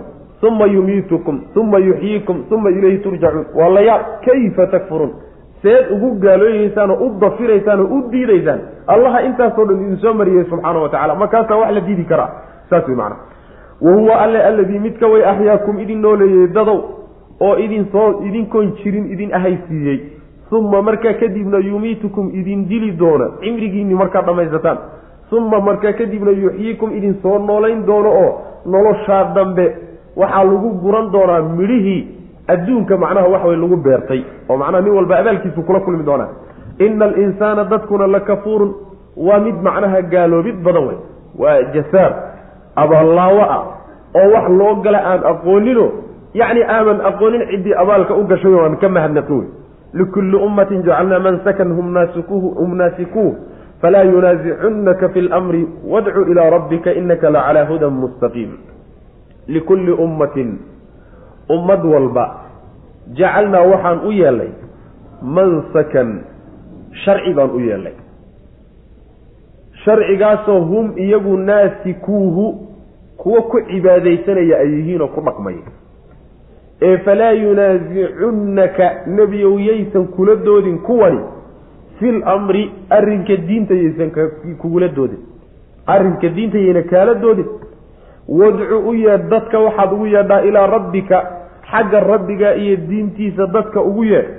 uma yumiitukum uma yuxyiikum uma ilayhi turjacuun waa la yaab kayfa takfuruun? Seed ugu gaalooyeysaan oo u dafiraysaan oo u diidaysaan. Allaha intaasoo dhan idin soo mariyey subxaana wa tacala markaasaa wax la diidi karaa? Saas wey macana wa huwa alle alladii midka way axyaakum idin nooleeyey dadow oo idin soo idinkoon jirin idin ahaysiiyey. Uma markaa kadibna yumiitukum idin dili doona. Cimrigiinni markaad dhammaysataan. Uma markaa kadibna yuxyiikum idin soo noolayn doono oo noloshaa dambe waxaa lagu guran doonaa midhihii adduunka macnaha waxaway lagu beertay. Oo macnaha nin walba abaalkiisu kula kulmi doonaa. Ina alinsaana dadkuna la kafuurun. Waa mid macnaha gaaloobid badan wey waa jasaar abaallaawo ah oo wax loo gala aan aqoonino yacni aaman aqoonin ciddii abaalka u gashay oo aan ka mahadnaqin wey likulli ummatin jacalnaa mansakan hum naasikuuh falaa yunaasicunaka fi lmri wadcu ilaa rabbika inaka lacalaa hudan mustaqiim likulli ummatin ummad walba jacalnaa waxaan u yeelnay mansakan sharci baan u yeelnay sharcigaasoo hum iyagu naasikuuhu kuwa ku cibaadaysanaya ay yihiin oo ku dhaqmaya ee falaa yunaasicunnaka nebiyow yaysan kula doodin kuwani fil amri arrinka diinta yaysan kugula doodin. Arrinka diinta yayna kaala doodin. Wadcu u yeedh dadka waxaad ugu yeedhaa ilaa rabbika xagga rabbiga iyo diintiisa dadka ugu yeedh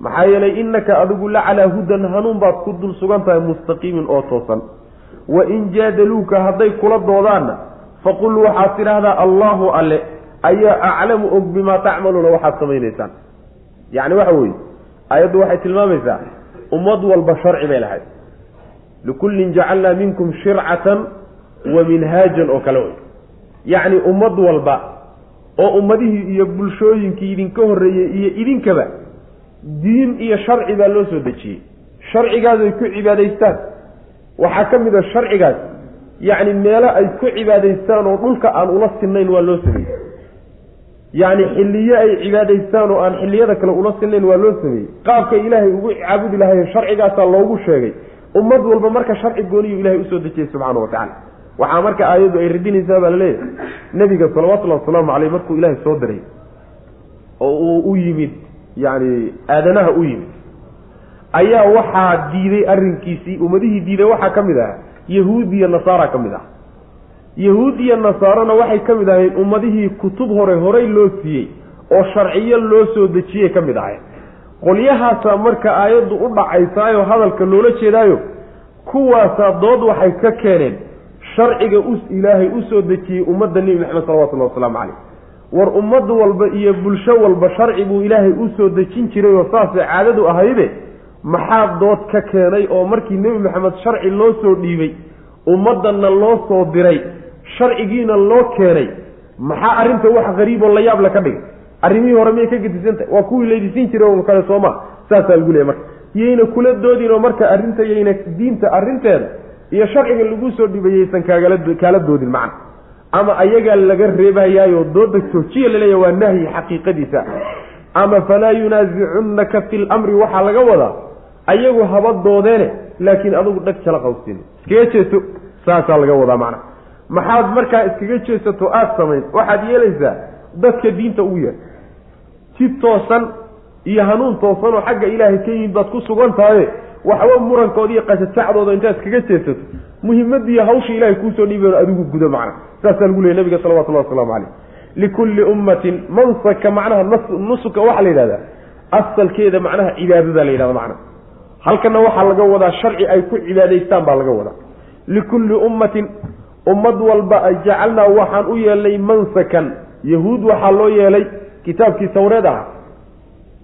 maxaa yeelay innaka adigu la calaa hudan hanuun baad ku dul sugan tahay mustaqiimin oo toosan. Wa in jaadaluuka hadday kula doodaanna faqul waxaad tidhaahdaa allaahu alle ayaa aclamu og bimaa tacmaluuna waxaad samaynaysaan. Yacni waxa weeye ayaddu waxay tilmaamaysaa ummad walba sharci bay lahayd. Likullin jacalnaa minkum shircatan wa minhaajan oo kale wey yacni ummad walba oo ummadihii iyo bulshooyinkii idinka horreeyey iyo idinkaba diin iyo sharci baa loo soo dejiyey. Sharcigaas ay ku cibaadaystaan. Waxaa ka mid a sharcigaas yacni meelo ay ku cibaadaystaan oo dhulka aan ula sinnayn waa loo sameeyey yacni xilliye ay cibaadaystaan oo aan xilliyada kale ula sinayn waa loo sameeyey. Qaabkay ilaahay ugu caabudi lahayen sharcigaasaa loogu sheegay. Ummad walba marka sharci gooniyu ilahay u soo dejiyey subxaana wa tacala waxaa marka aayaddu ay radinaysaa baa la leeyahay nebiga salawatullahi wasalaamu caleyh markuu ilaahay soo diray oo uu u yimid yacni aadanaha u yimid ayaa waxaa diiday arrinkiisii ummadihii diiday waxaa ka mid ah yahuud iyo nasaara ka mid ah yahuud iyo nasaarona waxay ka mid ahayn ummadihii kutub hore horey loo siiyey oo sharciyo loo soo dejiyey ka mid ahayn qolyahaasaa marka aayaddu u dhacaysaayo hadalka loola jeedaayo kuwaasaa dood waxay ka keeneen sharciga us ilaahay u soo dejiyey ummadda nebi maxamed salawatullahi wasalaamu caleyh war ummad walba iyo bulsho walba sharci buu ilaahay u soo dejin jiray oo saasay caadadu ahayde maxaa dood ka keenay oo markii nebi maxamed sharci loo soo dhiibay ummaddanna loo soo diray sharcigiina loo keenay maxaa arrinta wax qariiboo la yaab ka dhigay? Arrimihii hore miyay ka gedisantahay waa kuwii laydisiin jiray oo kale sooma saasaa lagu leeyay marka. Yayna kula doodinoo marka arrinta yayna diinta arrinteeda iyo sharciga lagu soo dhibayaysan kaagala kaala doodin macna. Ama ayagaa laga reebayaayo dooda joojiya laleeyahy waa nahyi xaqiiqadiisa. Ama falaa yunaasicunnaka fi lamri waxaa laga wadaa ayagu haba doodeene laakiin adugu dhag jala qawsin iskaga jeeso saasaa laga wadaa macna maxaad markaa iskaga jeesato aada samayn. Waxaad yeelaysaa dadka diinta ugu yeer si toosan iyo hanuun toosan oo xagga ilaahay ka yimid baad ku sugan tahaye waxba murankooda iyo qasasacdooda intaad iskaga jeesato. Muhimmadiiyo hawsha ilahay kuusoo dhiibayo adigu gudo macna. Saasaa lagu leeyay nabiga salawatullahi wasalaamu caleyh likulli ummatin mansaka macnaha nusuka waxaa la yidhahdaa. Asalkeeda macnaha cibaadada la yidhahda macna. Halkana waxaa laga wadaa sharci ay ku cibaadaystaan baa laga wadaa. Likulli ummatin ummad walba jacalnaa waxaan u yeelnay mansakan. Yahuud waxaa loo yeelay kitaabkii tawreed aha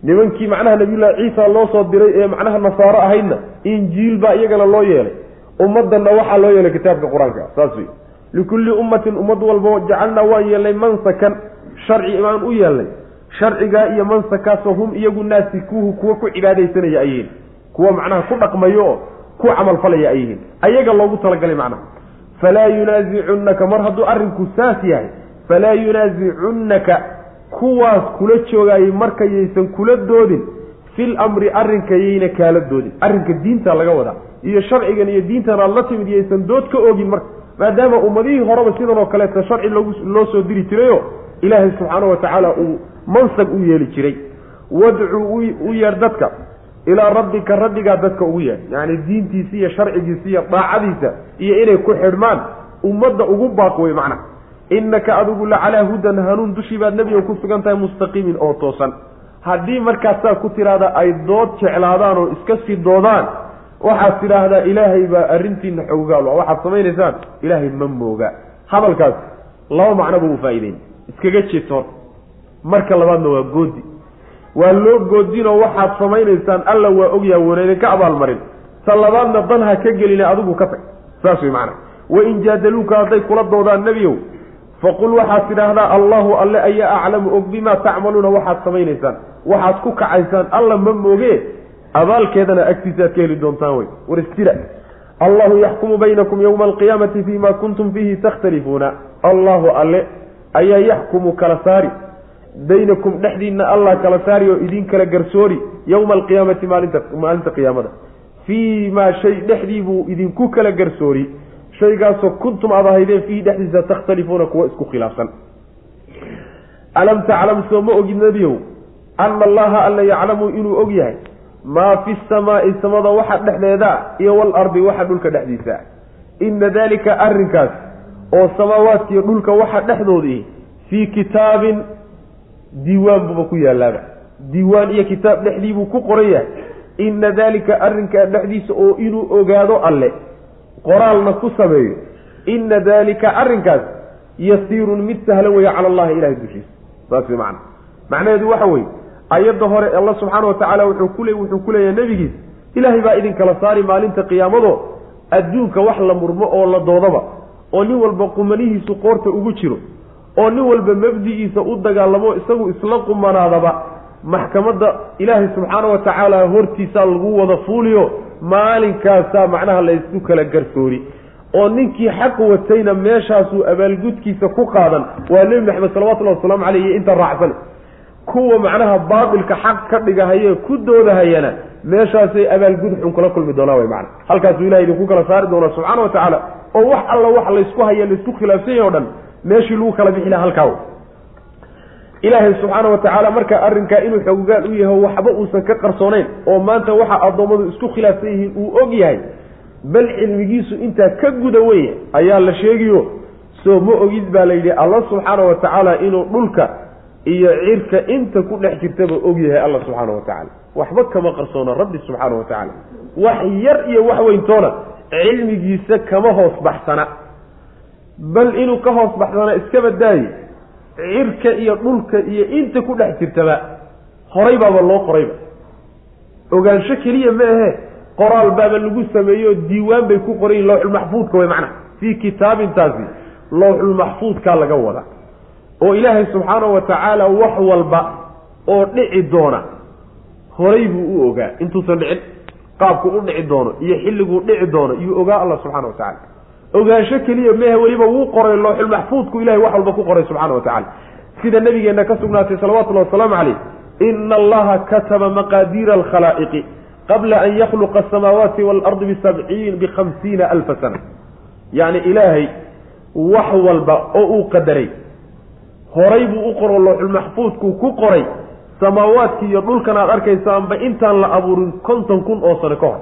nimankii macnaha nabiyullaahi ciisa loo soo diray ee macnaha nasaaro ahaydna injiil baa iyagana loo yeelay. Ummaddanna waxaa loo yeelay kitaabka qur'aanka saas wey likulli ummatin ummad walba jacalnaa waan yeelnay mansakan sharci baan u yeelnay. Sharcigaa iyo mansakaasoo hum iyagu naasikuuhu kuwa ku cibaadaysanaya ay yihiin kuwa macnaha ku dhaqmayo oo ku camalfalaya ay yihiin ayaga loogu talagalay macnaha falaa yunaasicunaka mar hadduu arrinku saas yahay falaa yunaasicunnaka kuwaas kula joogaayay markayaysan kula doodin fil amri arrinkayayna kaala doodin arrinka diinta laga wadaa iyo sharcigan iyo diintan aad la timid yaysan dood ka oogin marka maadaama ummadihii horeba sidan oo kaleeta sharci loo soo diri jirayo ilaahay subxaana wa tacaala uu mansab u yeeli jiray wadcuu u yeer dadka ilaa rabbika rabbigaa dadka ugu yeer yacni diintiisa iyo sharcigiisa iyo daacadiisa iyo inay ku xidhmaan ummadda ugu baaq wey macnaha innaka adigu la calaa hudan hanuun dushii baad nebiga ku sugan tahay mustaqiimin oo toosan. Haddii markaasaa ku tidhaahda ay dood jeclaadaan oo iska sii doodaan waxaad tidhaahdaa ilaahay baa arrintiina xoogaal waxaad samaynaysaan ilaahay ma mooga hadalkaas laba macnoba uu faa'iideyn iskaga horta marka labaadna waa goodi waa loo goodinoo waxaad samaynaysaan alla waa woona idinka abaalmarin. Ta labaadna dan ha ka gelina adigu ka tag. Saas wey macana wain jaadaluuka hadday kula doodaan nebiyow faqul waxaad tidhaahdaa allahu alle ayaa aclamu og bimaa tacmaluuna waxaad samaynaysaan. Waxaad ku kacaysaan alla ma mooge. Abaalkeedana agtiisa aad ka heli doontaan wey. War isjira allahu yaxkumu baynakum yowma alqiyaamati fima kuntum fiihi takhtalifuuna allahu alle ayaa yaxkumu kala saari baynakum dhexdiinna allah kala saari oo idin kala garsoori yowma alqiyaamati maalinta maalinta qiyaamada. Fii maa shay dhexdii buu idinku kala garsoori. Shaygaasoo kuntum aad ahaydeen fiihi dhexdiisa takhtalifuuna kuwa isku khilaafsan. Alam taclam soo ma ogid nebiyow ana allaha alla yaclamu inuu og yahay maa fi samaai samada waxa dhexdeeda iyo walardi waxa dhulka dhexdiisa. Ina dalika arrinkaas oo samaawaadkiiyo dhulka waxa dhexdoodii fii kitaabin diiwaan buuba ku yaalaaba diiwaan iyo kitaab dhexdii buu ku qoran yahay ina dalika arrinkaa dhexdiisa oo inuu ogaado alle qoraalna ku sameeyo. Ina dalika arrinkaas yasiirun mid sahlan weeye cala allahi ilahay dushiisa. Saas wey macana macnaheedu waxa weeye ayadda hore alla subxaana wa tacaala wuxuu kule wuxuu ku leeyahay nebigiis ilaahay baa idinkala saari maalinta qiyaamado adduunka wax la murmo oo la doodaba oo nin walba qumanihiisu qoorta ugu jiro oo nin walba mabdi'iisa u dagaalamo isagu isla qumanaadaba maxkamadda ilaahay subxaana wa tacaala hortiisaa lagu wada fuuliyo maalinkaasaa macnaha laysu kala garsoori. Oo ninkii xaq watayna meeshaasuu abaalgudkiisa ku qaadan waa nebi maxamed salawatullahi wasalaamu caleyh iyo inta raacsan. Kuwa macnaha baatilka xaq ka dhigahaye ku doodahayana meeshaasay abaalgud xun kula kulmi doonaa way macana halkaasuu ilahay idinku kala saari doonaa subxaana wa tacaala. Oo wax alla wax laysku haya laysku khilaafsan yahy o dhan meeshii lagu kala bixi laha halkaa ilaahay subxaana wa tacaala marka arrinkaa inuu xoogaal u yaho waxba uusan ka qarsoonayn oo maanta waxa addoommadu isku khilaafsan yihiin uu og yahay bal cilmigiisu intaa ka guda weye ayaa la sheegiyo soo ma ogid baa la yidhi alla subxaana wa tacaala inuu dhulka iyo cirka inta ku dhex jirtaba og yahay alla subxaana wa tacaala waxba kama qarsoona rabbi subxaana wa tacaala wax yar iyo wax weyntoona cilmigiisa kama hoos baxsana bal inuu ka hoos baxsana iskaba daaye cirka iyo dhulka iyo inta ku dhex jirtaba horay baaba loo qorayba ogaansho keliya ma ahe qoraal baaba lagu sameeyo diiwaan bay ku qorayiin lawxulmaxfuudka way macnaha fii kitaabintaasi lawxulmaxfuudkaa laga wada. Oo ilaahay subxaana wa tacaala wax walba oo dhici doona horay buu u ogaa. Intuusan dhicin qaabku u dhici doono iyo xilliguu dhici doono iyuu ogaa allah subxana wa tacala ogaansho keliya mehe weliba wuu qoray looxulmaxfuudku ilahay wax walba ku qoray subxana wa tacala sida nabigeenna ka sugnaatay salawatullahi wasalaamu caleyh ina allaha kataba maqaadiira alkhalaa'iqi qabla an yakhluqa asamaawaati waalardi bisabciin bikhamsiina alfa sana. Yacni ilaahay wax walba oo uu qadaray horay buu u qoro looxulmaxfuudku ku qoray samaawaadkii iyo dhulkan aad arkaysaanba intaan la abuurin konton kun oo sano ka hor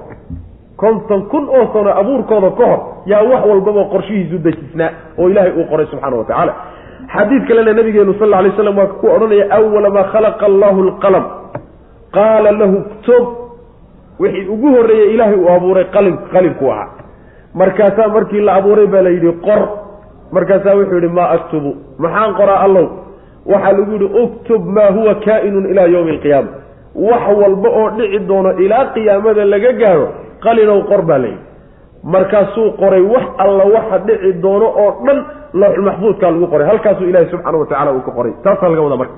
konton kun oo sano abuurkooda ka hor yaa wax walbaba qorshihiisu dejisnaa oo ilaahay uu qoray subxaana wa tacaala. Xadiid kalena nabigeenu sal alay slam waa ku odhanaya awala maa khalaqa allahu alqalam. Qaala lahu ktub wixii ugu horreeyey ilaahay uu abuuray qalin qalinku ahaa. Markaasaa markii la abuuray baa la yidhi qor. Markaasaa wuxuu yidhi maa aktubu. Maxaan qoraa allow? Waxaa lagu yidhi uktub maa huwa kaa'inun ilaa yowmi alqiyaama wax walba oo dhici doono ilaa qiyaamada laga gaaro qalinow qor baa layidhi markaasuu qoray wax alla waxa dhici doono oo dhan lawxulmaxfuudkaa lagu qoray. Halkaasuu ilaahay subxaana wa tacala uu ka qoray. Taasaa laga wadaa marka.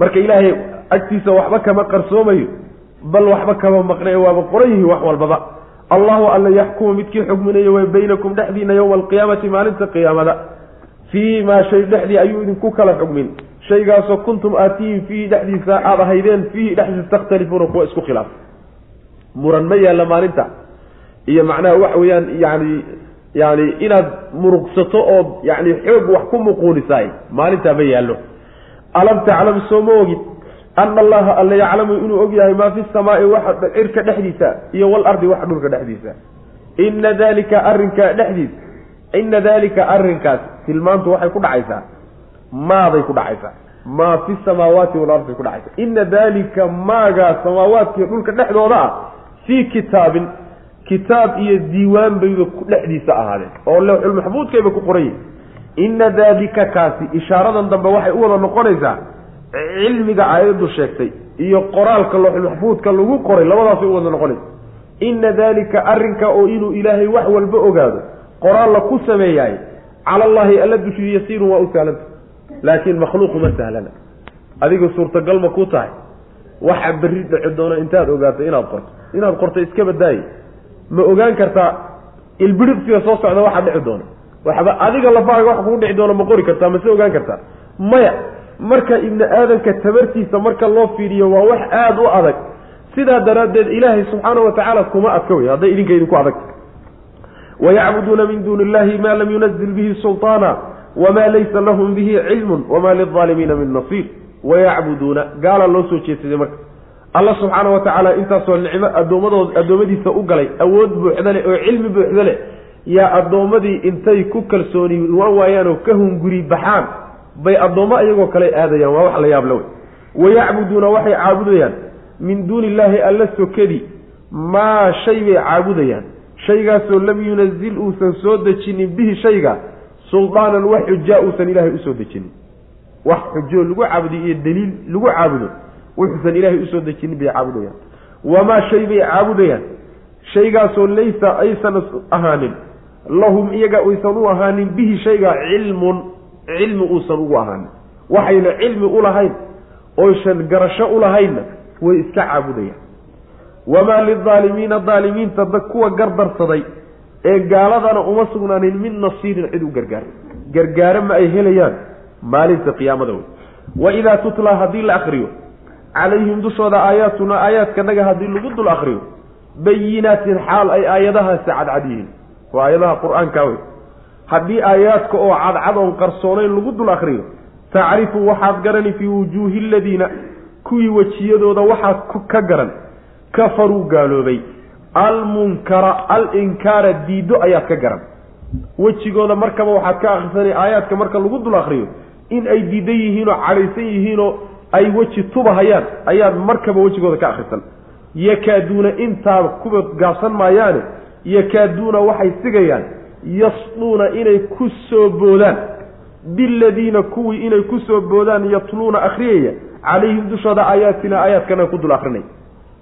Marka ilaahay agtiisa waxba kama qarsoomayo bal waxba kama maqnae waaba qoran yihi wax walbaba. Allahu alla yaxkumu midkii xugminayo way baynakum dhexdiina yowma alqiyaamati maalinta qiyaamada. Fii maa shay dhexdii ayuu idinku kala xugmin. Shaygaasoo kuntum aatiyin fiihi dhexdiisa aada ahaydeen fiihi dhexdiisa takhtalifuuna kuwa isku khilaaf muran ma yaalla maalinta. Iyo macnaha waxa weeyaan yani yani inaad murugsato ood yani xoog wax ku muquunisaay maalintaa ma yaallo. Alam taclam soo ma ogid ana allaha alla yaclamu inuu og yahay maa fi samaai waxa cirka dhexdiisa iyo walardi waxa dhulka dhexdiisa. Ina dalika arrinkaa dhexdiisa ina dalika arrinkaas tilmaantu waxay ku dhacaysaa. Maaday ku dhacaysaa. Maa fi samaawaati walardi ku dhacaysa ina dalika maagaa samaawaadkiiyo dhulka dhexdooda ah fii kitaabin kitaab iyo diiwaan bayba dhexdiisa ahaadeen oo lawxulmaxfuudkayba ku qoran yihiin ina dalika kaasi ishaaradan dambe waxay u wada noqonaysaa cilmiga aayaddu sheegtay iyo qoraalka looxulmaxfuudka lagu qoray labadaasay u wada noqonaysa. Ina dalika arrinka oo inuu ilaahay wax walba ogaado qoraalla ku sameeyaay cala allaahi alla dushii yasiirun waa u sahlanta laakiin makhluuqu ma sahlana. Adiga suurtagal ma ku tahay waxa berri dhici doona intaad ogaato inaad qorto inaad qorto iska badaaye ma ogaan kartaa ilbidhiqsiga soo socda waxaa dhici doona waxba adiga lafaaga wax kugu dhici doona ma qori kartaa mase ogaan kartaa. Maya marka ibni aadanka tabartiisa marka loo fiiriyo waa wax aada u adag. Sidaa daraaddeed ilaahay subxaana wa tacaala kuma adka wey hadday idinka idinku adagta wayacbuduuna min duuni illahi ma lam yunazil bihi sulطaana wma laysa lahum bihi cilmun wma lilظaalimiina min nasiir. Wayacbuduuna gaala loo soo jeedsaday marka alla subxaana wa tacaala intaasoo nicmo addoomadood addoommadiisa u galay awood buuxda leh oo cilmi buuxda leh yaa addoommadii intay ku kalsooni waan waayaan oo ka hunguri baxaan bay addoommo iyagoo kale aadayaan waa wax la yaab la wey wayacbuduuna waxay caabudayaan min duuni illaahi alla sokadi maa shay bay caabudayaan. Shaygaasoo lam yunazil uusan soo dejinin bihi shayga suldaanan wax xujaa uusan ilaahay u soo dejinin. Wax xujo lagu caabudiyo iyo daliil lagu caabudo wuxuusan ilaahay u soo dejinin bay caabudayaan. Wamaa shay bay caabudayaan. Shaygaasoo laysa aysan ahaanin lahum iyaga aysan u ahaanin bihi shayga cilmun cilmi uusan ugu ahaanin. Waxayna cilmi ulahayn oysan garasho ulahaynna way iska caabudayaan. Wamaa lidaalimiina daalimiinta da kuwa gardarsaday ee gaaladana uma sugnaanin min nasiirin cid u gargaar. Gargaaro ma ay helayaan maalinta qiyaamada wey wa idaa tutlaa haddii la akriyo calayhim dushooda aayaatuna aayaadkanaga haddii lagu dul akriyo bayinaatin xaal ay aayadahaasi cadcad yihiin. Waa aayadaha qur'aanka wey haddii aayaadka oo cadcad oon qarsoonayn lagu dul akriyo tacrifu waxaad garani fii wujuuhi aladiina kuwii wejiyadooda waxaad ka garan. Kafaruu gaaloobay. Almunkara alinkaara diiddo ayaad ka garan. Wejigooda markaba waxaad ka akrisanay aayaadka marka lagu dul akriyo in ay diidan yihiinoo cadhaysan yihiinoo ay weji tubahayaan ayaad markaba wejigooda ka akrisan yakaaduuna intaa kuba gaabsan maayaane yakaaduuna waxay sigayaan yasduuna inay ku soo boodaan. Biladiina kuwii inay ku soo boodaan yatluuna akhriyaya calayhim dushooda aayaatina aayaadkana ku dul akrinay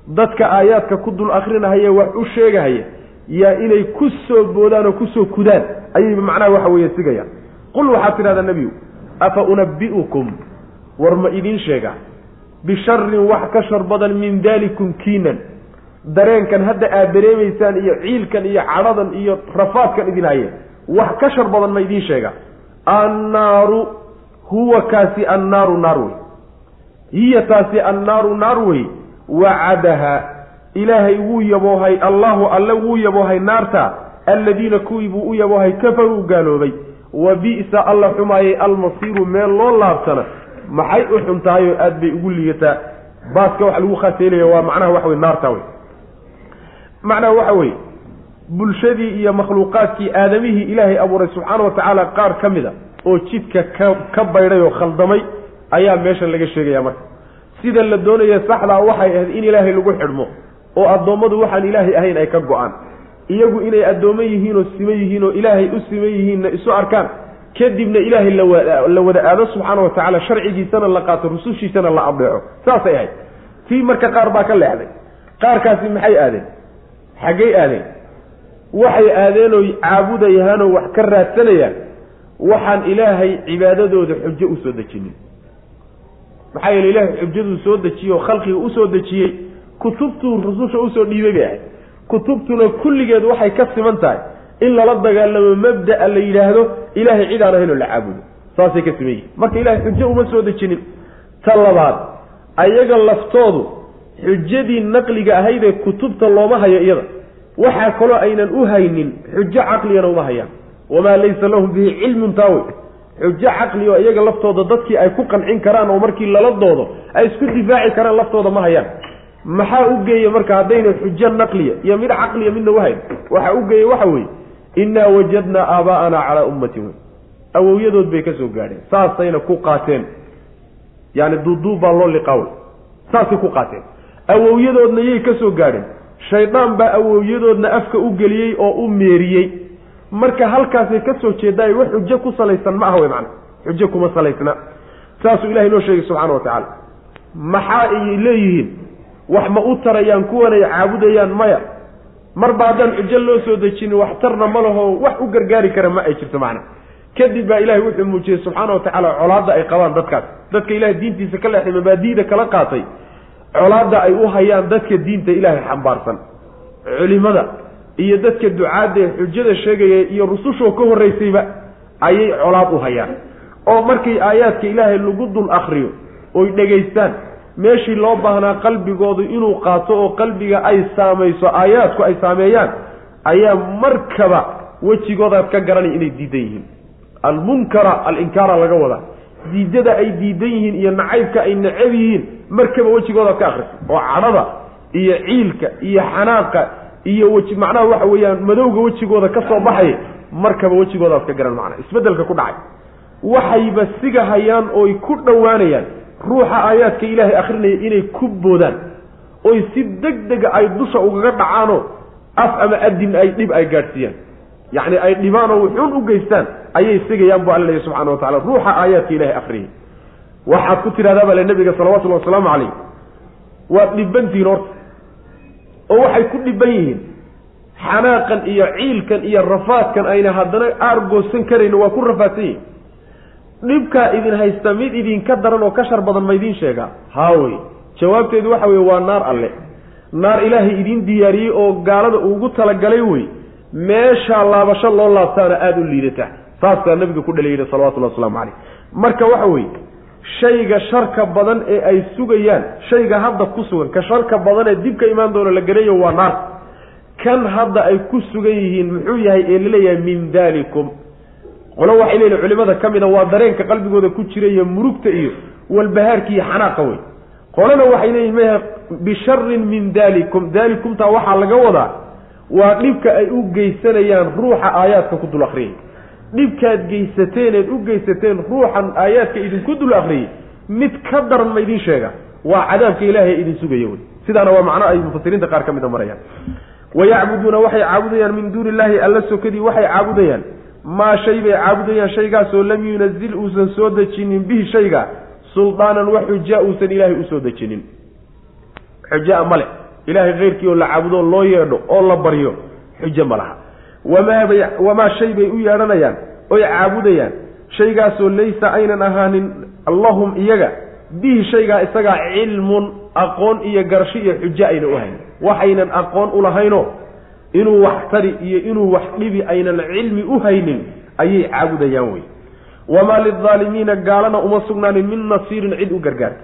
dadka aayaadka ku dul akrinahaya wax u sheegahaya yaa inay ku soo boodaan oo ku soo kudaan. Ayay macnaha waxa weeye sigayaan. Qul waxaad tidhahdaa nebigu afa unabbi'ukum war ma idiin sheegaa bisharin wax ka shar badan min dalikum kiinan. Dareenkan hadda aad dareemaysaan iyo ciilkan iyo cadhadan iyo rafaadkan idin haye wax ka shar badan ma idiin sheegaa annaaru huwa kaasi annaaru naar wey. Hiya taasi annaaru naar wey. Wacadaha ilaahay wuu yaboohay allahu alle wuu yaboohay naarta. Alladiina kuwii buu u yaboohay kafaruu gaaloobay. Wa bi'sa alla xumaayay almasiiru meel loo laabtana maxay u xun tahay oo aad bay ugu liigataa baaska waxa lagu khaaseynaya waa macnaha waxa wey naarta wey macnaha waxa weeye bulshadii iyo makhluuqaadkii aadamihii ilaahay abuuray subxaana wa tacaala qaar ka mid a oo jidka ka ka baydhay oo khaldamay ayaa meeshan laga sheegaya marka. Sida la doonaya saxdaa waxay ahayd in ilaahay lagu xidhmo oo addoommadu waxaan ilaahay ahayn ay ka go'aan. Iyagu inay addoommo yihiinoo siman yihiin oo ilaahay u siman yihiinna isu arkaan kadibna ilaahay la wada aado subxaana wa tacaala sharcigiisana la qaato rusushiisana la adeeco saasay ahayd. Tii marka qaar baa ka leexday. Qaarkaasi maxay aadeen? Xaggay aadeen. Waxay aadeen oo caabudayahaanoo wax ka raadsanayaan. Waxaan ilaahay cibaadadooda xujo u soo dejinin. Maxaa yeele ilaahay xujaduu soo dejiyey oo khalqiga u soo dejiyey. Kutubtuu rususha u soo dhiibay bay ahayd. Kutubtuna kulligeed waxay ka siman tahay in lala dagaalamo mabda'a la yidhaahdo ilaahay cid aan ahayn oo la caabudo. Saasay ka siman yihiin marka ilahay xujo uma soo dejinin. Ta labaad ayaga laftoodu xujadii naqliga ahaydee kutubta looma hayo iyada. Waxaa kaloo aynan u haynin xujo caqligana uma hayaan. Wamaa laysa lahum bihi cilmun taawey xujo caqli oo iyaga laftooda dadkii ay ku qancin karaan oo markii lala doodo ay isku difaaci karaan laftooda ma hayaan. Maxaa u geeya marka haddayna xujo naqliya iyo mid caqliya midna uhayn waxaa u geeya waxa weeye innaa wajadnaa aabaa'anaa calaa ummatin. Wey awowyadood bay ka soo gaadheen. Saasayna ku qaateen. Yaani duuduub baa loo liqaawe saasay ku qaateen. Awowyadoodna yay ka soo gaadheen. Shaydaan baa awowyadoodna afka u geliyey oo u meeriyey. Marka halkaasay ka soo jeedaay wax xujo ku salaysan ma aha wey macana xujo kuma salaysna. Saasuu ilahay noo sheegay subxaana wa tacaala. Maxaa ay leeyihiin? Wax ma u tarayaan kuwanay caabudayaan maya marba haddaan xujo loo soo dejinin waxtarna ma laho wax u gargaari kara ma ay jirto macna. Kadib baa ilahay wuxuu muujiyey subxaana wa tacaala colaadda ay qabaan dadkaas. Dadka ilahay diintiisa ka leexday mabaadi'da kala qaatay? Colaadda ay u hayaan dadka diinta ilaahay xambaarsan. Culimada iyo dadka ducaadda xujada sheegaya iyo rusushoo ka horraysayba ayay colaad u hayaan. Oo markay aayaadka ilaahay lagu dul akriyo oy dhegaystaan meeshii loo baahnaa qalbigoodu inuu qaato oo qalbiga ay saamayso aayaadku ay saameeyaan ayaa markaba wejigoodaad ka garanay inay diidan yihiin. Almunkara alinkaara laga wadaa diidada ay diidan yihiin iyo nacaybka ay necab yihiin markaba wejigoodaad ka akrisa oo cadhada iyo ciilka iyo xanaaqa iyo weji macnaha waxa weeyaan madowga wejigooda ka soo baxay markaba wejigoodaad ka garan macnaa isbeddelka ku dhacay. Waxayba siga hayaan ooy ku dhowaanayaan ruuxa aayaadka ilaahay akrinaya inay ku boodaan oy si deg dega ay dusha ugaga dhacaanoo af ama adin ay dhib ay gaadhsiiyaan. Yacni ay dhibaan oo wuxuun u geystaan ayay sigayaan bu alla leeyahy subxana wa tacala ruuxa aayaadka ilaahay akriyay waxaad ku tidhahdaa baa le nabiga salawatullhi wasalaamu calayh waad dhibantihiin horta oo waxay ku dhiban yihiin xanaaqan iyo ciilkan iyo rafaadkan ayna haddana aargoosan karayno waa ku rafaadsan yihiin dhibkaa idin haysta mid idinka daran oo ka shar badan ma idiin sheegaa haawey jawaabteedu waxa weye waa naar alle. Naar ilaahay idiin diyaariyey oo gaalada ugu talagalay wey. Meeshaa laabasho loo laabtaana aada u liidata. Saasaa nabiga ku dhaliyihi salawatullahi waslamu caleyh marka waxa weeye shayga sharka badan ee ay sugayaan shayga hadda ku sugan ka sharka badan ee dib ka imaan doono la gelayo waa naar. Kan hadda ay ku sugan yihiin muxuu yahay ee la leeyahay min dalikum qolo waxay leeyihiin culimada ka mid a waa dareenka qalbigooda ku jira iyo murugta iyo walbahaarka iyo xanaaqa wey qolana waxay leeyihiin maya bisharin min dalikum dalikumtaa waxaa laga wadaa waa dhibka ay u geysanayaan ruuxa aayaadka ku dul akriyay dhibkaad geysateen eed u geysateen ruuxan aayaadka idinku dul akriyey mid ka daran ma idiin sheega. Waa cadaabka ilaahay idin sugaya wey sidaana waa macno ay mufasiriinta qaar ka mid a marayaan wayacbuduuna waxay caabudayaan min duuni illaahi alla sokadii waxay caabudayaan maa shay bay caabudayaan shaygaasoo lam yunazil uusan soo dejinin bihi shayga suldaanan wax xujaa uusan ilaahay u soo dejinin. Xujaa male ilahay keyrkii oo la caabudo loo yeedho oo la baryo xujo ma laha. Wamaabay wamaa shay bay u yeedhanayaan oy caabudayaan. Shaygaasoo laysa aynan ahaanin lahum iyaga bihi shaygaa isagaa cilmun aqoon iyo garasho iyo xujo ayna u hayn waxaynan aqoon ulahaynoo inuu wax tari iyo inuu wax dhibi aynan cilmi u haynin ayay caabudayaan wey. Wamaa lildaalimiina gaalana uma sugnaanin min nasiirin cid u gargaarta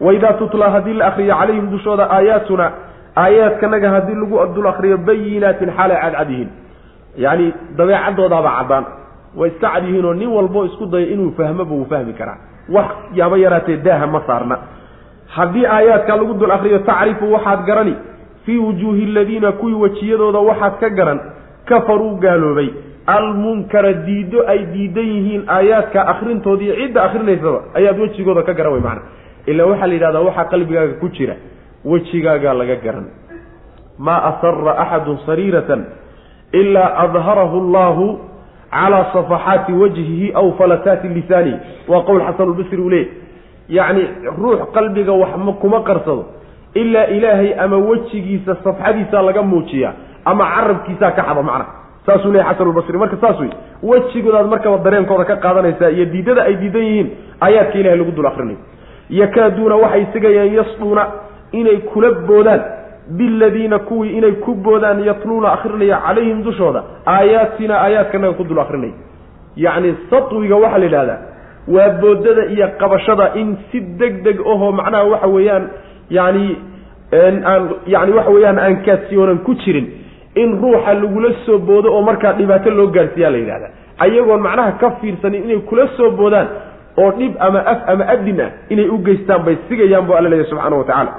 waidaa tutlaa haddii la akriyo calayhim dushooda aayaatuna aayaadkanaga haddii lagu dul akriyo bayinaatin xaalay cadcad yihiin yacni dabeecadoodaaba caddaan. Way iska cad yihiinoo nin walbo isku dayo inuu fahmoba wuu fahmi karaa. Wax yaaba yaraatee daaha ma saarna. Haddii aayaadka lagu dul akriyo tacrifu waxaad garani fii wujuuhi aladiina kuwii wejiyadooda waxaad ka garan kafaruu gaaloobay. Almunkara diiddo ay diidan yihiin aayaadka akrintoodiiyo cidda akrinaysaba ayaad wejigooda ka garan wey macana ilaa waxaa la yidhahdaa waxaa qalbigaaga ku jira wejigaagaa laga garan. Maa asara axadun sariiratan ilaa adharahu allahu calaa safaxaati wajhihi aw falataati lisaanihi waa qowl xasanulbasri uu leeyay yacni ruux qalbiga wax ma kuma qarsado ilaa ilaahay ama wejigiisa safxadiisaa laga muujiyaa ama carabkiisaa ka xada macna saasuu leeyahy xasanulbasri marka saas wey wejigoodaad markaba dareenkooda ka qaadanaysaa iyo diidada ay diidan yihiin aayaadka ilahay lagu dul akrinayo yakaaduuna waxay sigayaan yasduuna inay kula boodaan biladiina kuwii inay ku boodaan yatluuna akrinaya calayhim dushooda aayaatina aayaadkanaga ku dul akrinaya yacni satwiga waxaa la yidhahdaa waa boodada iyo qabashada in si deg deg ahoo macnaha waxa weeyaan yani aan yani waxa weeyaan aan kaasiyoonan ku jirin in ruuxa lagula soo boodo oo markaa dhibaato loo gaarsiiyaa la yidhahda ayagoon macnaha ka fiirsanin inay kula soo boodaan oo dhib ama af ama adin ah inay u geystaan bay sigayaan bu alla leeyahy subxana wa tacaala.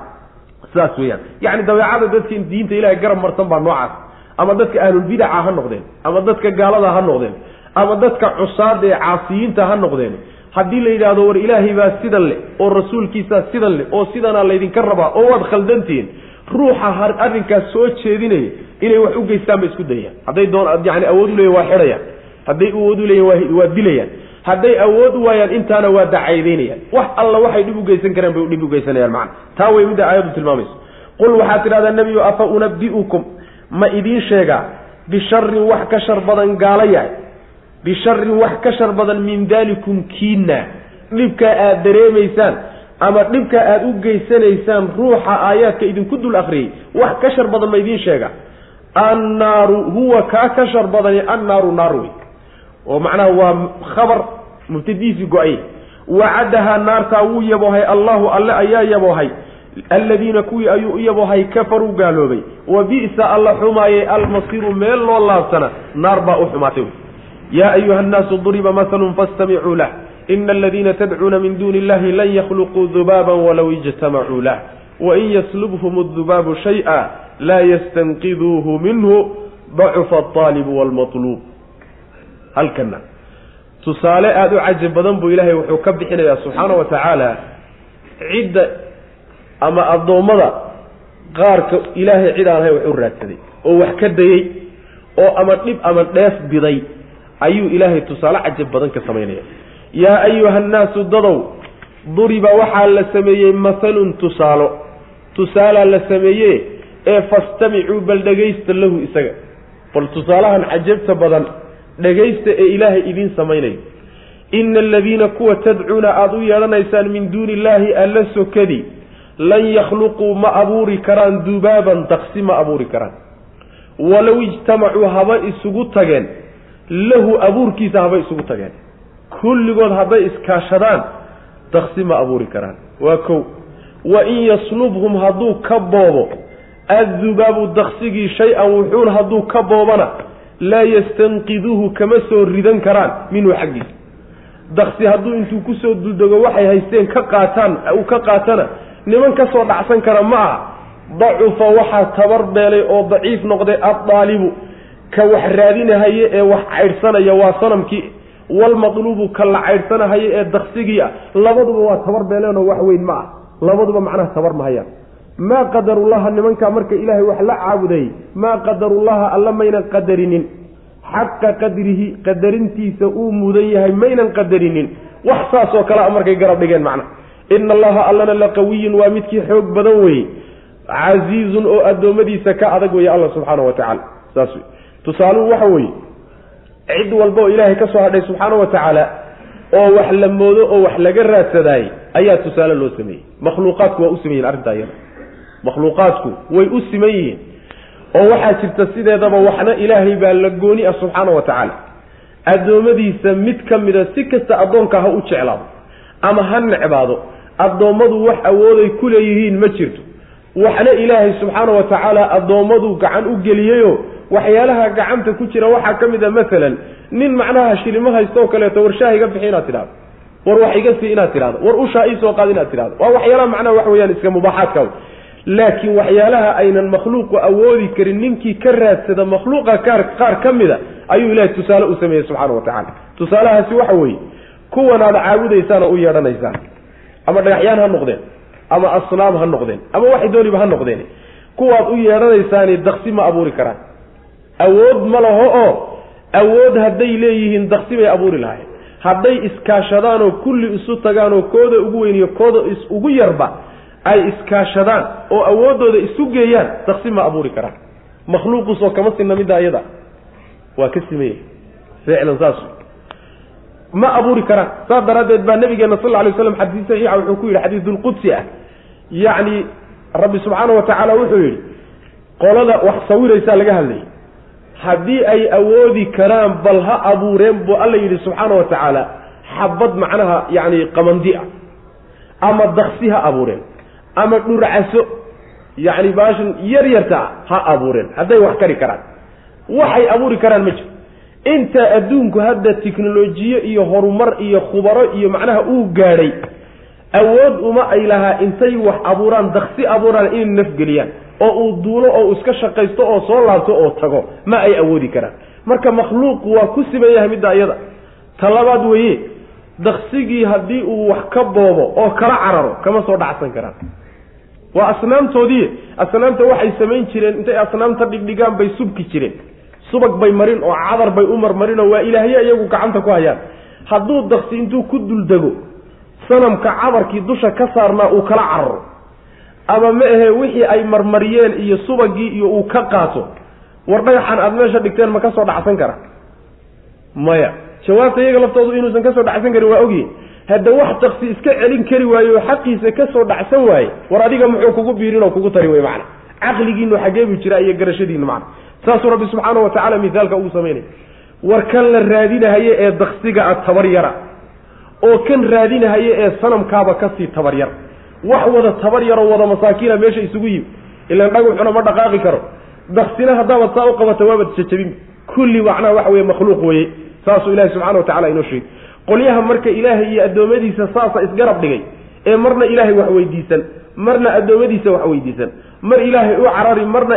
Saas weeyaan. Yacni dabeecada dadka diinta ilahay garab marsan baa noocaas. Ama dadka ahlulbidaca ha noqdeen. Ama dadka gaalada ha noqdeen. Ama dadka cusaada ee caasiyiinta ha noqdeen haddii la yidhaahdo war ilaahay baa sidan leh oo rasuulkiisaa sidan leh oo sidanaa laydinka rabaa oo waad khaldantihiin ruuxa arrinkaas soo jeedinaya inay wax u geystaan bay isku dayayaan hadday doon yani awood u leeyan waa xidhayaan hadday awood u leeyan waa dilayaan. Hadday awood u waayaan intaana waa dacaydaynayaan. Wax alla waxay dhib u geysan karaan bay dhib u geysanayaan macana taa way midda aayaddu tilmaamayso. Qul waxaad tidhahdaa nebiyo afa unabi'ukum ma idiin sheegaa bisharin wax ka shar badan gaala yahay bisharin wax ka shar badan min dalikum kiina dhibkaa aada dareemaysaan ama dhibka aada u geysanaysaan ruuxa aayaadka idinku dul akriyey wax ka shar badan ma idiin sheega. Annaaru huwa kaa ka shar badani annaaru naar wey oo macnaha waa khabar mubtadiisi go'ay. Wacadahaa naartaa wuu yaboohay allahu alle ayaa yaboohay. Alladiina kuwii ayuu u yaboohay kafaruu gaaloobay. Wa bi'sa alla xumaayey almasiiru meel loo laabsana naar baa u xumaatay yaa ayuha nnaasu duriba masalun fastamicuu lah ina aladiina tadcuuna min duuni illahi lan yakhluquu dubaaban walow ijtamacuu lah wain yaslubhum adubaabu shay-a laa yastanqiduuhu minhu dacufa alطaalibu waalmatluub halkana tusaale aada u cajab badan buu ilaahay wuxuu ka bixinayaa subxaana wa tacaala cidda ama addoommada qaarka ilaahay cid aan ahayn wax raadsaday oo wax ka dayey oo ama dhib ama dheef biday ayuu ilaahay tusaale cajab badan ka samaynaya. Yaa ayuha nnaasu dadow duriba waxaa la sameeyey mahalun tusaalo. Tusaalaa la sameeye ee fastamicuu bal dhegaysta lahu isaga. Bal tusaalahan cajabta badan dhegaysta ee ilaahay idiin samaynayo ina aladiina kuwa tadcuuna aada u yeedhanaysaan min duuni illaahi alla sokadi lan yakhluquu ma abuuri karaan dubaaban daqsi ma abuuri karaan. Walow ijtamacuu haba isugu tageen lahu abuurkiisa haba isugu tageen. Kulligood hadday iskaashadaan daqsi ma abuuri karaan. Waa kow wa in yaslubhum hadduu ka boobo addubaabu daqsigii shay-an wuxuun hadduu ka boobana laa yastanqiduuhu kama soo ridan karaan minhu xaggiisa. Daqsi hadduu intuu ku soo duldego waxay haysteen ka qaataan uu ka qaatana niman ka soo dhacsan kara ma aha. Dacufa waxaa tabar beelay oo daciif noqday addaalibu ka wax raadinahaye ee wax caydhsanaya waa sanamkii. Walmadluubu ka la caydhsanahaye ee daqsigii ah labaduba waa tabar beeleenoo wax weyn ma ah. Labaduba macnaha tabar mahayaan maa qadarullaha nimankaa marka ilaahay wax la caabudayey maa qadarullaha alla maynan qadarinin. Xaqa qadrihi qadarintiisa uu mudan yahay maynan qadarinin. Wax saasoo kale a markay garab dhigeen macna. Ina allaha allana laqawiyun waa midkii xoog badan weeye. Casiizun oo addoommadiisa ka adag weeye alla subxaana wa tacaala saas wey tusaaluhu waxa weeye cid walba oo ilaahay ka soo hadhay subxaana wa tacaala oo wax la moodo oo wax laga raadsadaayey ayaa tusaale loo sameeyey. Makhluuqaadku waa u sameeyen arrintaa iyada. Makhluuqaadku way u siman yihiin oo waxaa jirta sideedaba waxna ilaahay baa la gooni ah subxaana wa tacaala. Addoommadiisa mid ka mida si kasta addoonka ha u jeclaado ama ha necbaado addoommadu wax awooday ku leeyihiin ma jirto. Waxna ilaahay subxaana wa tacaala addoommadu gacan u geliyeyo waxyaalaha gacanta ku jira waxaa ka mid a maalan nin macnaha shilimo haysto oo kaleeto war shaah iga bixi inaad tidhahdo war wax iga sii inaad tidhahdo war ushaa iisoo qaad inaad tidhahdo waa waxyaalaha macnaha wax weyaan iska mubaaxaadka laakiin waxyaalaha aynan makhluuqu awoodi karin ninkii ka raadsada makhluuqa qaar qaar ka mida ayuu ilaahay tusaale u sameeyey subxaana wa tacaala. Tusaalahaasi waxa weeye kuwan aad caabudaysaan oo u yeedhanaysaan ama dhagaxyaan ha noqdeen ama asnaam ha noqdeen ama waxay dooniba ha noqdeen kuwaad u yeedhanaysaani daksi ma abuuri karaan awood ma laho oo awood hadday leeyihiin daksi bay abuuri lahayen hadday iskaashadaanoo kulli isu tagaanoo kooda ugu weyniyo kooda ugu yarba ay iskaashadaan oo awooddooda isu geeyaan daksi ma abuuri karaan. Makhluuqusoo kama sinna midda iyada waa ka simaya ficlan saas. Ma abuuri karaan. Saas daraaddeed baa nabigeena sal lla alay slam xadiis saxiixa wuxuu ku yidhi xadiisulqudsi ah. Yacni rabbi subxaana wa tacaala wuxuu yidhi qolada wax sawiraysaa laga hadlayay haddii ay awoodi karaan bal ha abuureen buu alla yidhi subxaana wa tacaala xabad macnaha yacni qamandi ah. Ama daksi ha abuureen. Ama dhurcaso yacni baashan yar yarta ah ha abuureen. Hadday wax kari karaan. Waxay abuuri karaan ma jiro. Inta adduunku hadda tiknolojiye iyo horumar iyo khubaro iyo macnaha uu gaadhay awood uma ay lahaa intay wax abuuraan daksi abuuraan inay nafgeliyaan oo uu duulo oo iska shaqaysto oo soo laabto oo tago ma ay awoodi karaan. Marka makhluuq waa ku siman yahay midda iyada ta labaad weeye daksigii haddii uu wax ka boobo oo kala cararo kama soo dhacsan karaan. Waa asnaamtoodii asnaamta waxay samayn jireen intay asnaamta dhigdhigaan bay subki jireen. Subag bay marin oo cadar bay u marmarinoo waa ilaahye iyagu gacanta ku hayaan. Hadduu daksi intuu ku duldego sanamka cadarkii dusha ka saarnaa uu kala cararo ama ma ahe wixii ay marmariyeen iyo subagii iyo uu ka qaato. War dhagaxan aada meesha dhigteen ma ka soo dhacsan kara. Maya. Jawaabta iyaga laftoodu inuusan ka soo dhacsan karin waa ogyihiin hadda wax taksi iska celin kari waaye oo xaqiisa ka soo dhacsan waaye war adiga muxuu kugu biirin oo kugu tari wey macana caqligiinu xaggee buu jiraa iyo garashadiinu macana saasuu rabbi subxaana wa tacala mithaalka ugu samaynaya war kan la raadinahaye ee daksiga a tabar yara oo kan raadinahaye ee sanamkaaba ka sii tabar yar wax wada tabar yaroo wada masaakiina meesha isugu yimi ilaan dhagaxuna ma dhaqaaqi karo. Daksina haddaabad saa u qabata waabad jajabin. Kulli macnaha waxa weye makhluuq weye saasuu ilahi subxana wa tacala inoo sheegay. Qolyaha marka ilaahay iyo addoommadiisa saasa isgarab dhigay ee marna ilaahay wax weydiisan marna addoommadiisa wax weydiisan mar ilaahay u carari marna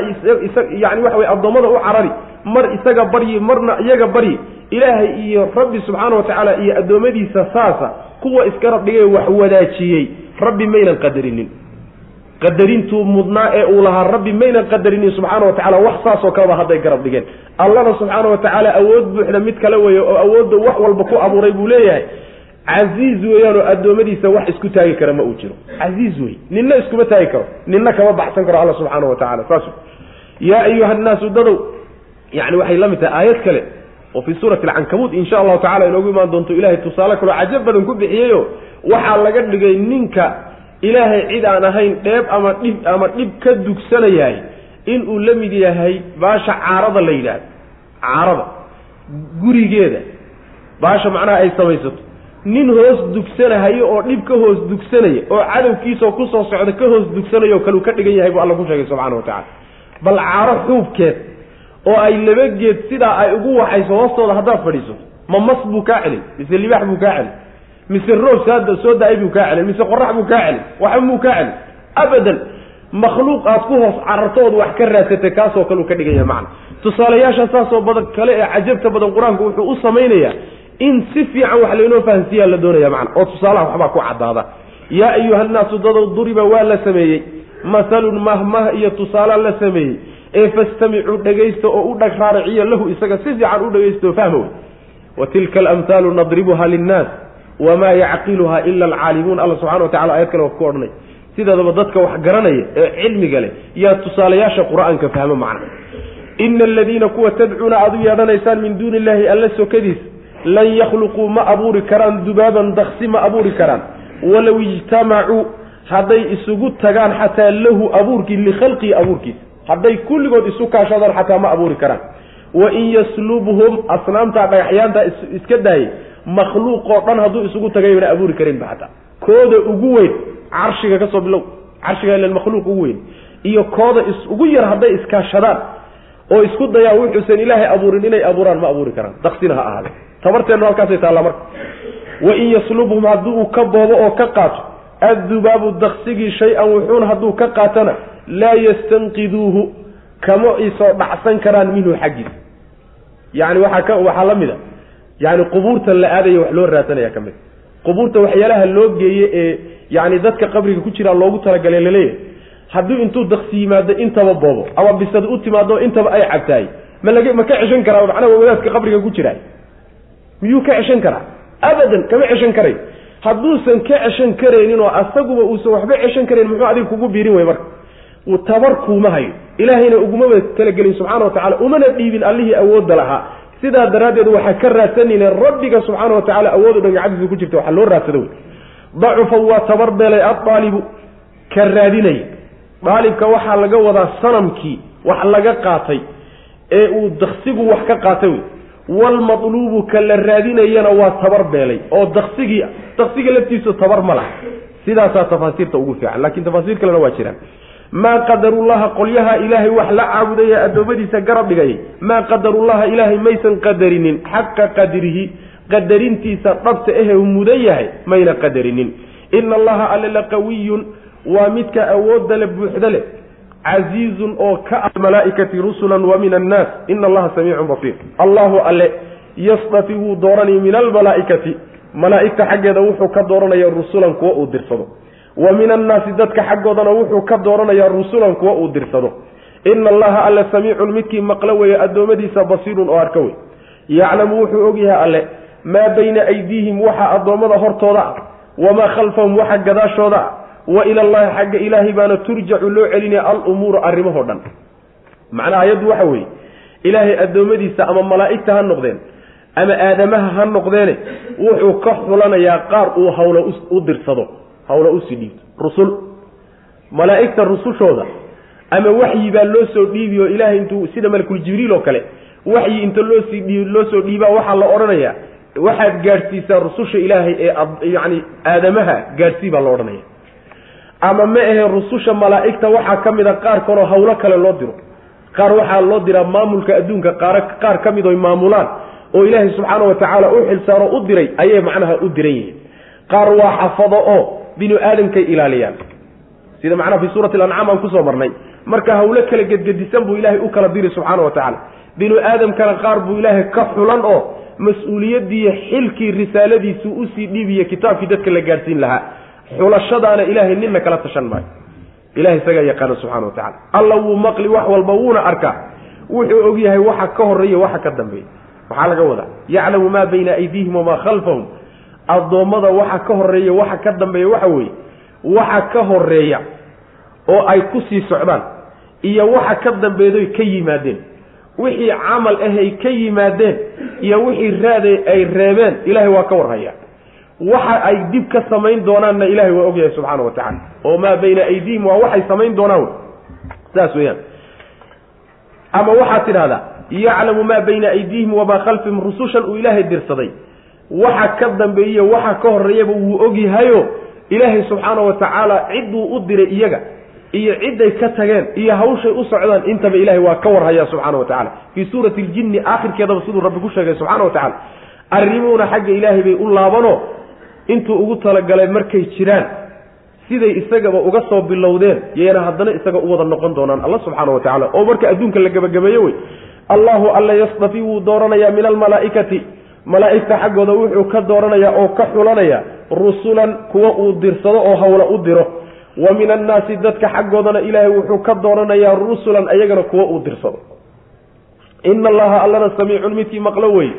yani waxa weye addoommada u carari mar isaga baryi marna iyaga baryi ilaahay iyo rabbi subxaana wa tacaala iyo addoommadiisa saasa kuwa isgarab dhigay wax wadaajiyey rabbi maynan qadarinin. Qadarintuu mudnaa ee uu lahaa rabbi maynan qadarinin subxaana wa tacala wax saasoo kaleba hadday garab dhigeen. Allana subxaana wa tacaala awood buuxda mid kale weeye oo awoodda wax walba ku abuuray buu leeyahay. Casiiz weeyaanoo addoommadiisa wax isku taagi kara ma uu jiro. Casiiz wey ninna iskuma taagi karo ninna kama baxsan karo alla subxaana wa tacala saas yaa ayuha nnaasu dadow yani waxay la mid tahay aayad kale oo fii suurati alcankabuud insha allahu tacala inoogu imaan doonto ilahay tusaale kaloo cajab badan ku bixiyeyo waxaa laga dhigay ninka ilaahay cid aan ahayn dheeb ama dhib ama dhib ka dugsanayahay inuu la mid yahay baasha caarada la yidhaahdo. Caarada. Gurigeeda. Baasha macnaha ay samaysato. Nin hoos dugsanahayo oo dhib ka hoos dugsanaya oo cadowkiisao ku soo socda ka hoos dugsanaya oo kaleu ka dhigan yahay buu alla ku sheegay subxana wa tacala bal caaro xuubkeed oo ay laba geed sidaa ay ugu waxayso hoostooda haddaad fadhiiso ma mas buu kaa celin mise libaax buu kaa celin mise roob saada soo da'ay buu kaa celin mise qorax buu kaa celin waxba muu kaa celin. Abadan makhluuq aad ku hoos cararto ood wax ka raadsatay kaasoo kale uu ka dhigan yahay macna. Tusaalayaasha saasoo badan kale ee cajabta badan qur'aanku wuxuu u samaynayaa in si fiican wax laynoo fahansiiyaa la doonaya macna oo tusaalaha waxbaa ku caddaada. Yaa ayuha nnaasu dadow duriba waa la sameeyey. Mahalun mahmah iyo tusaala la sameeyey. Ee fastamicuu dhegaysta oo u dhag raaraciya lahu isaga si fiican u dhegaysto fahma wey wa tilka alamhaalu nadribuha linnaas wamaa yacqiluha ila alcaalimuun alla subxana wa tacala ayad kale waa ku odhanay sideedaba dadka wax garanaya ee cilmiga leh yaa tusaalayaasha qur'aanka fahmo macna ina aladiina kuwa tadcuuna aada u yeedhanaysaan min duuni illahi alla sokadiis lan yakhluquu ma abuuri karaan dubaaban daksi ma abuuri karaan walow ijtamacuu hadday isugu tagaan xataa lahu abuurkii likhalqihi abuurkiisa hadday kulligood isu kaashadaan xataa ma abuuri karaan wain yaslubhum asnaamtaa dhagaxyaanta iska daayay makhluuqoo dhan hadduu isugu tagay bana abuuri karinba xataa kooda ugu weyn carshiga ka soo bilow. Carshiga ilan makhluuq ugu weyn. Iyo kooda is ugu yar hadday iskaashadaan oo isku dayaan wuxuusan ilaahay abuurin inay abuuraan ma abuuri karaan. Daksina ha ahaade tabarteennu halkaasay taallaa marka. Wain yaslubhum haddii uu ka boobo oo ka qaato addubaabu daksigii shay-an wuxuun hadduu ka qaatana laa yastanqiduuhu. Kama isoo dhacsan karaan minhu xaggiisa yani waxaa ka waxaa la mid a yani qubuurta la aadaya wax loo raadsanaya ka mid. Qubuurta waxyaalaha loo geeye ee yani dadka qabriga ku jiraa loogu talagalay la leeyahay haddii intuu daksi yimaado intaba boobo. Ama bisad u timaado intaba ay cabtaay ma lag ma ka ceshan karaa macnaha wadaadka qabriga ku jiraa miyuu ka ceshan karaa? Abadan kama ceshan karayn. Hadduusan ka ceshan karaynin oo asaguba uusan waxba ceshan karayn muxuu adiga kugu biirin wey marka. Tabar kuuma hayo. Ilaahayna ugumaba talagelin subxana wa tacala umana dhiibin allihii awoodda lahaa sidaa daraaddeed waxaa ka raadsanayna rabbiga subxaana wa tacala awood o dhan gacadiisa ku jirta waxaa loo raadsado wey dacufa waa tabar beelay adaalibu ka raadinaya daalibka waxaa laga wadaa sanamkii wax laga qaatay ee uu daksigu wax ka qaatay wey waalmatluubu ka la raadinayana waa tabar beelay oo daksigii daksiga laftiisu tabar ma laha. Sidaasaa tafaasiirta ugu fiican laakiin tafaasiir kalena waa jiraan maa qadarullaha qolyaha ilaahay wax la caabudaya addoommadiisa garab dhigayay maa qadarullaha ilaahay maysan qadarinin. Xaqa qadrihi qadarintiisa dhabta ehe u mudan yahay mayna qadarinin. Ina allaha alle la qawiyun waa midka awoodda le buuxda leh. Casiizun oo ka malaaikati rusulan wa min annaas ina allaha samiicun basiir. Allahu alle yasdafi wuu dooranaya min almalaaikati malaa'igta xaggeeda wuxuu ka dooranaya rusulan kuwa uu dirsado wa min annaasi dadka xaggoodana wuxuu ka dooranayaa rusulan kuwa uu dirsado. Ina allaha alle samiicun midkii maqlo weeye addoommadiisa basiirun oo arka wey yaclamu wuxuu ogyahay alle maa bayna aydiihim waxa addoommada hortooda ah wamaa khalfahum waxa gadaashooda ah wa ila allahi xagga ilaahay baana turjacu loo celinaya alumuuru arrimahoo dhan. Macnaha ayaddu waxa weeye ilaahay addoommadiisa ama malaa'igta ha noqdeen ama aadamaha ha noqdeene wuxuu ka xulanayaa qaar uu hawlo u dirsado hawla u sii dhiibto. Rusul malaa'igta rusushooda ama waxyi baa loo soo dhiibi oo ilaahay intuu sida malakul jibriil oo kale waxyi inta loosii loo soo dhiibaa waxaa la odhanayaa waxaad gaadhsiisaa rususha ilaahay ee yacni aadamaha gaadhsii baa la odhanaya ama ma ahe rususha malaa'igta waxaa ka mid a qaar kaloo hawlo kale loo diro. Qaar waxaa loo diraa maamulka adduunka qaar qaar ka mid oy maamulaan oo ilaahay subxaana wa tacaala u xilsaaro u diray ayay macnaha u diran yihiin. Qaar waa xafado oo binu aadamkay ilaaliyaan. Sida macnaha fi suurati alancaam aan ku soo marnay. Marka hawlo kala gedgedisan buu ilaahay u kala diri subxaana wa tacaala binu aadamkana qaar buu ilaahay ka xulan oo mas'uuliyadiiyo xilkii risaaladiisu u sii dhiibiya kitaabkii dadka la gaadhsiin lahaa. Xulashadaana ilaahay nina kala tashan maayo. Ilahay isagaa yaqaana subxana wa tacala alla wuu maqli wax walba wuuna arkaa. Wuxuu og yahay waxa ka horreeya waxa ka dambeeya. Maxaa laga wadaa. Yaclamu maa bayna aydiihim wamaa khalfahum addoommada waxa ka horreeya waxa ka dambeeya waxa weeye. Waxa ka horreeya oo ay ku sii socdaan iyo waxa ka dambeedoy ka yimaadeen. Wixii camal ahay ka yimaadeen iyo wixii raade ay reebeen ilahay waa ka warhayaa. Waxa ay dib ka samayn doonaanna ilahay waa ogyahay subxaana wa tacala oo maa bayna aydiihim waa waxay samayn doonaan saas weeyaan. Ama waxaad tidhahdaa yaclamu maa bayna aydiihim wamaa khalfihim rusushan uu ilaahay dirsaday waxa ka dambeeye waxa ka horeeyaba wuu ogyahayo. Ilaahay subxaana wa tacaala cidduu u diray iyaga iyo cidday ka tageen iyo hawshay u socdaan intaba ilahay waa ka warhayaa subxana wa tacala fii suurati ljinni aakhirkeedaba siduu rabbi ku sheegay subxana wa tacala arrimuhuna xagga ilaahay bay u laabano intuu ugu talagalay markay jiraan siday isagaba uga soo bilowdeen yayna haddana isaga u wada noqon doonaan alla subxaana wa tacala oo marka adduunka la gebagabeeyo wey. Allahu alla yasdafi wuu dooranayaa min almalaa'ikati malaa'igta xaggooda wuxuu ka dooranayaa oo ka xulanaya rusulan kuwa uu dirsado oo hawla u diro. Wa min annaasi dadka xaggoodana ilaahay wuxuu ka dooranayaa rusulan ayagana kuwa uu dirsado. Ina allaha allana samiicun midkii maqlo wey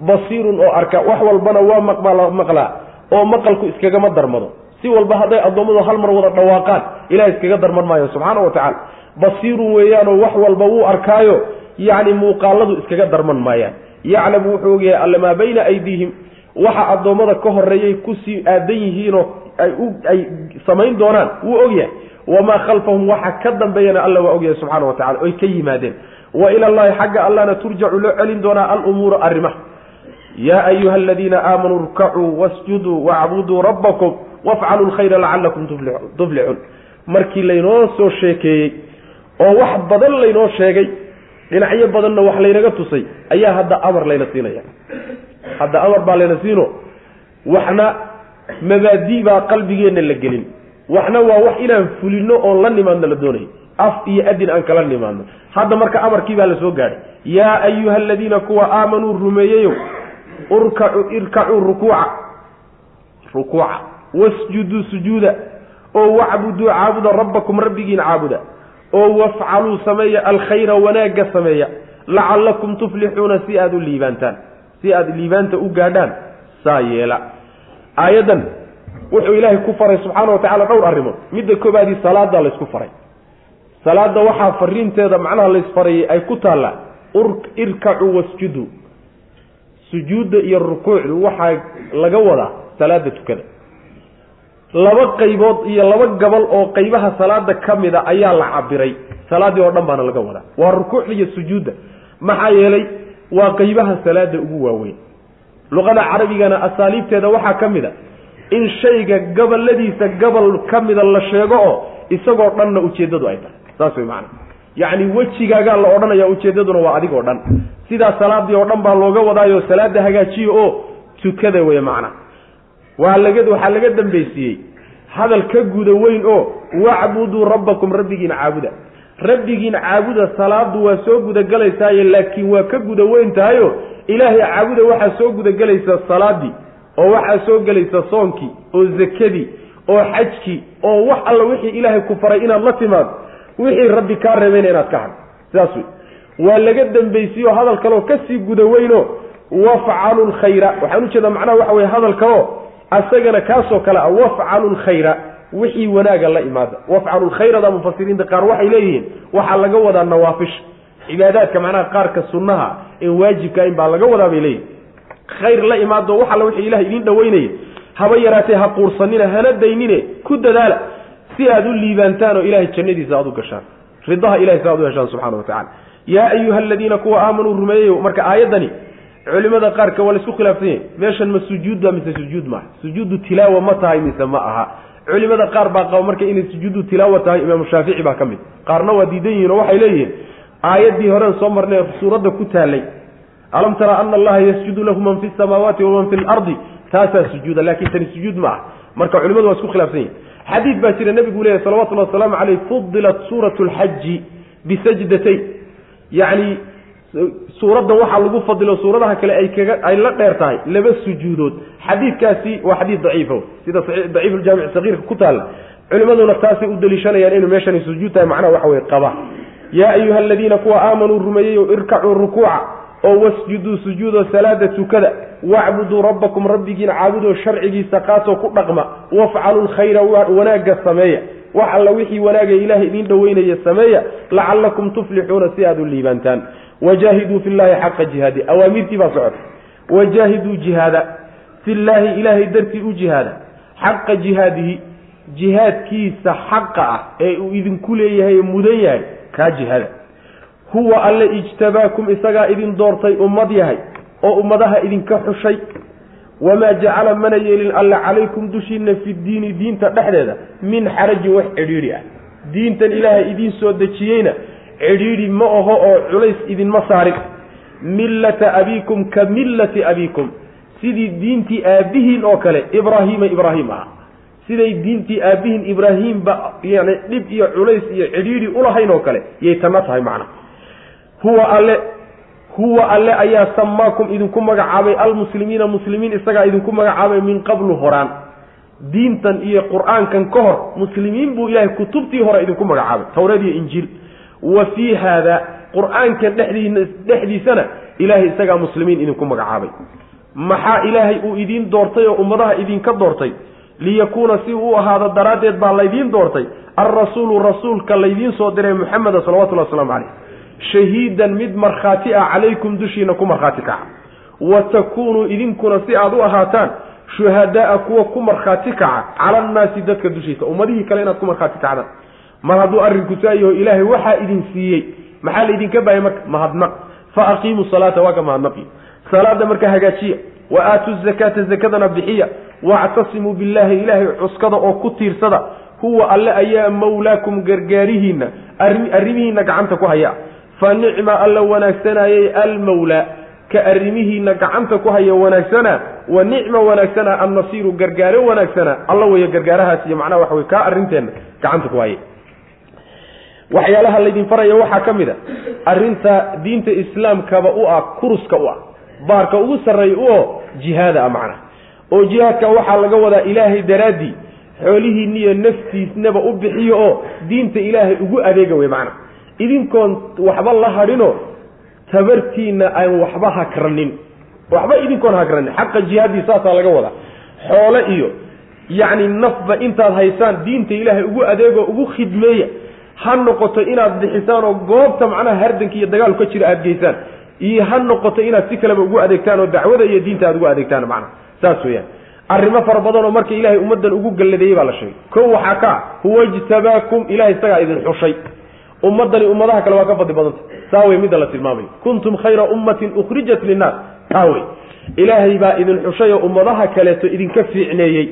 basiirun oo arka. Wax walbana waa maqbala maqlaa oo maqalku iskagama darmado. Si walba hadday addoommadu hal mar wada dhawaaqaan ilahay iskaga darman maayo subxaana wa tacaala. Basiirun weeyaanoo wax walba wuu arkaayo yacni muuqaaladu iskaga darman maayaan yaclamu wuxuu ogyahay alle maa bayna aydiihim waxa addoommada ka horeeyay ku sii aadan yihiinoo ay u ay samayn doonaan wuu ogyahay. Wamaa khalfahum waxa ka dambeeyana alla waa ogyahay subxaana wa tacala oy ka yimaadeen. Wa ila allahi xagga allana turjacu loo celin doonaa alumuuru arrimaha. Yaa ayuha aladiina aamanuu irkacuu wasjuduu wacbuduu rabbakum wafcaluu lkhayra lacalakum tuflixuun markii laynoo soo sheekeeyey oo wax badan laynoo sheegay dhinacyo badanna wax laynaga tusay ayaa hadda amar layna siinaya. Hadda amar baa layna siino. Waxna mabaadi baa qalbigeenna la gelin. Waxna waa wax inaan fulino oon la nimaadno la doonay af iyo adin aan kala nimaadno. Hadda marka amarkii baa la soo gaadhay. Yaa ayuha aladiina kuwa aamanuu rumeeyeyow urkacu irkacuu rukuuca. Rukuuca. Wasjuduu sujuuda. Oo wacbuduu caabuda rabbakum rabbigiin caabuda oo wafcaluu sameeya alkhayra wanaagga sameeya lacallakum tuflixuuna si aada u liibaantaan si aada liibaanta u gaadhaan saa yeela. Aayaddan wuxuu ilaahay ku faray subxaana wa tacala dhowr arrimood. Midda koobaadii salaada laysku faray. Salaada waxaa fariinteeda macnaha laysfarayay ay ku taallaa irkacuu wasjuduu. Sujuudda iyo rukuucdu waxaa laga wadaa salaada tukada laba qaybood iyo laba gabal oo qaybaha salaada ka mida ayaa la cabiray. Salaaddii oo dhan baana laga wadaa. Waa rukuucda iyo sujuudda maxaa yeelay waa qaybaha salaada ugu waaweyn. Luqada carabigana asaaliibteeda waxaa ka mid a in shayga gabaladiisa gabal ka mida la sheego oo isagoo dhanna ujeeddadu ay tahay. Saas way macana yacni wejigaagaa la odhanaya ujeeddaduna waa adigoo dhan. Sidaa salaadii oo dhan baa looga wadaayo salaada hagaajiyo oo tukada wey macna. waa laga waxaa laga dambaysiiyey hadal ka guda weyn oo wacbuduu rabbakum rabbigiina caabuda. Rabbigiin caabuda salaadu waa soo gudagalaysaaye laakiin waa ka guda weyn tahayo ilaahay caabuda waxaa soo gudagelaysa salaadii oo waxaa soo gelaysa soonkii oo zakadii oo xajkii oo wax alla wixii ilaahay ku faray inaad la timaado wixii rabbi kaa reebayna inaad ka hadho sidaas wey waa laga dambaysiyo hadal kaleo ka sii guda weyno wafcalu lkhayra waxaan u jeedaa macnaha waxa weye hadal kaleo asagana kaasoo kale ah wafcalu lkhayra wixii wanaaga la imaada wafcalu lkhayrada mufasiriinta qaar waxay leeyihiin waxaa laga wadaa nawaafisha. Cibaadaadka macnaha qaarka sunnaha ee waajibka in baa laga wadaa bay leeyihiin khayr la imaado wax alla wixii ilahay idiin dhaweynaya haba yaraatee ha quursanina hana daynine ku dadaala. Si aad u liibaantaan oo ilahay jannadiisa aad u gashaan. Ridaha ilahay si aad u heshaan subxana wa tacala yaa ayuha aladiina kuwa aamanuu rumeeyey marka aayaddani culimada qaarka waa la isku khilaafsan yahay meeshan ma sujuudba mise sujuud maaha? Sujuudu tilaawa ma tahay mise ma aha. Culimada qaar baa qaba marka inay sujuudu tilaawa tahay imaamu shaafici baa ka mid. Qaarna waa diidan yihiin oo waxay leeyihiin aayaddii horen soo marnay suuradda ku taalay alam tara ana allaha yasjudu lahu man fi samaawaati waman fi lardi taasaa sujuuda laakiin tani sujuud ma ah marka culimadu waa isku khilafsan yihiin xadiid baa jira nebigu leeyahy salawatullahi wasalaamu caleyh fudilat suuratu lxaji bisajdatayn yacni suuraddan waxaa lagu fadilo suuradaha kale ay kaga ay la dheer tahay laba sujuudood. Xadiidkaasi waa xadiid daciifo sida daciif uljaamic sagiirka ku taalla. Culimaduna taasay u deliishanayaan inuu meeshani sujuud tahay macnaha waxa weye qaba. Yaa ayuha aladiina kuwa aamanuu rumeeyey irkacuu rukuuca oo wasjuduu sujuudo salaada tukada wacbuduu rabbakum rabbigiina caabudoo sharcigiisa qaatoo ku dhaqma wafcaluu lkhayra wanaagga sameeya. Wax alla wixii wanaaga ilaahay idiin dhoweynaya sameeya lacallakum tuflixuuna si aad u liibaantaan wajaahiduu fi llahi xaqa jihaadi awaamirtii baa socota wajaahiduu jihaada fi llaahi ilaahay dartii u jihaada xaqa jihaadihi jihaadkiisa xaqa ah ee uu idinku leeyahay ee mudan yahay kaa jihaada huwa alle ijtabaakum isagaa idin doortay ummad yahay oo ummadaha idinka xushay wamaa jacala mana yeelin alle calaykum dushiina fi diini diinta dhexdeeda min xarajin wax cidhiidhi ah diintan ilaahay idiin soo dejiyeyna cidhiidhi ma aho oo culays idinma saarin millata abiikum ka millati abiikum. Sidii diintii aabbihiin oo kale ibraahiima ibraahim aha. Siday diintii aabbihiin ibraahiimba yani dhib iyo culays iyo cidhiidhi ulahayn oo kale yay tanna tahay macna. Huwa alle huwa alle ayaa samaakum idinku magacaabay almuslimiina muslimiin isagaa idinku magacaabay min qablu horaan. Diintan iyo qur'aankan ka hor muslimiin buu ilaahay kutubtii hore idinku magacaabay tawreed iyo injiil wa fii haada qur'aankan dhexdii dhexdiisana ilaahay isagaa muslimiin idinku magacaabay. Maxaa ilaahay uu idiin doortay oo ummadaha idinka doortay? Liyakuuna si uu ahaado daraaddeed baa laydiin doortay. Alrasuulu rasuulka laydiin soo diray muxameda salawatullahi waslamu caleyh shahiidan mid markhaati ah calaykum dushiina ku markhaati kaca. Wa takuunuu idinkuna si aad u ahaataan shuhadaaa kuwa ku markhaati kaca cala annaasi dadka dushiisa ummadihii kale inaad ku markhaati kacdaan mar hadduu arrinku saayaho ilaahay waxaa idin siiyey. Maxaa laydinka baayay marka? Mahadnaq fa aqiimuu salaata waa ka mahadnaqi salaada marka hagaajiya. Wa aatuu zakaata zakadana bixiya. Wactasimuu billaahi ilaahay cuskada oo ku tiirsada. Huwa alle ayaa mawlaakum gargaarihiinna arrimihiinna gacanta ku haya. Fa nicma alla wanaagsanayay almawlaa. Ka arrimihiina gacanta ku haya wanaagsana wa nicma wanaagsana annasiiru gargaare wanaagsana alla weeye gargaarahaas iyo macnaha waxa wey kaa arrinteenna gacanta ku haya waxyaalaha laydin faraya waxaa ka mid a arrinta diinta islaamkaba u ah kuruska u ah baarka ugu sarreeya u oo jihaada ah macnaha. Oo jihaadka waxaa laga wadaa ilaahay daraaddii xoolihiinniyo naftiisnaba u bixiyo oo diinta ilaahay ugu adeega wey macana idinkoon waxba la hadhinoo tabartiinna aan waxba hakranin waxba idinkoon hakranin xaqa jihaadii saasaa laga wadaa. Xoole iyo yacni nafba intaad haysaan diinta ilaahay ugu adeegoo ugu khidmeeya ha noqoto inaad bixisaan oo goobta macnaha hardanka iyo dagaalku ka jira aada geysaan iyo ha noqoto inaad si kaleba ugu adeegtaan oo dacwada iyo diinta aad ugu adeegtaan macnaha saas weeyaan. Arrimo fara badan oo marka ilaahay ummaddan ugu galladeeyey baa la sheegay. Kow waxaa ka ah huwa ijtabaakum ilahay isagaa idin xushay. Ummaddani ummadaha kale waa ka fadli badanta taa wey midda la tilmaamayo kuntum khayra ummatin ukhrijat linnaas. Taa wey ilaahay baa idin xushay oo ummadaha kaleeto idinka fiicneeyey.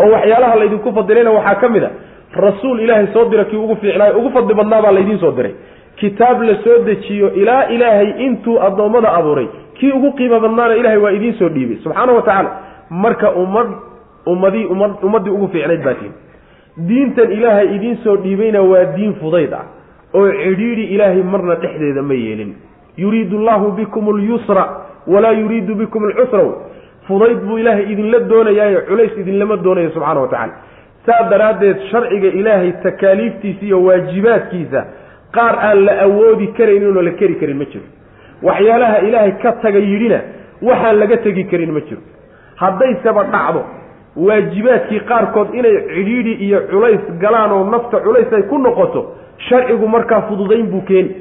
Oo waxyaalaha laydinku fadilayna waxaa ka mid a rasuul ilaahay soo dira kii ugu fiicnaayo ugu fadli badnaa baa laydiin soo diray. Kitaab la soo dejiyo ilaa ilaahay intuu addoommada abuuray. Kii ugu qiimo badnaana ilahay waa idiin soo dhiibay. Subxaana wa tacaala marka ummad ummadii ummad ummaddii ugu fiicnayd baa tiin diintan ilaahay idiin soo dhiibayna waa diin fudayd ah oo cidhiidhi ilaahay marna dhexdeeda ma yeelin. Yuriidu allahu bikum alyusra walaa yuriidu bikum alcusra fudayd buu ilaahay idinla doonayaayo culays idinlama doonayo subxaana wa tacala saa daraaddeed sharciga ilaahay takaaliiftiisa iyo waajibaadkiisa qaar aan la awoodi karayninoo la keri karin ma jiro. Waxyaalaha ilaahay ka taga yidhina waxaan laga tegi karin ma jiro. Haddayseba dhacdo waajibaadkii qaarkood inay cidhiidhi iyo culays galaan oo nafta culays ay ku noqoto sharcigu markaa fududayn buu keeni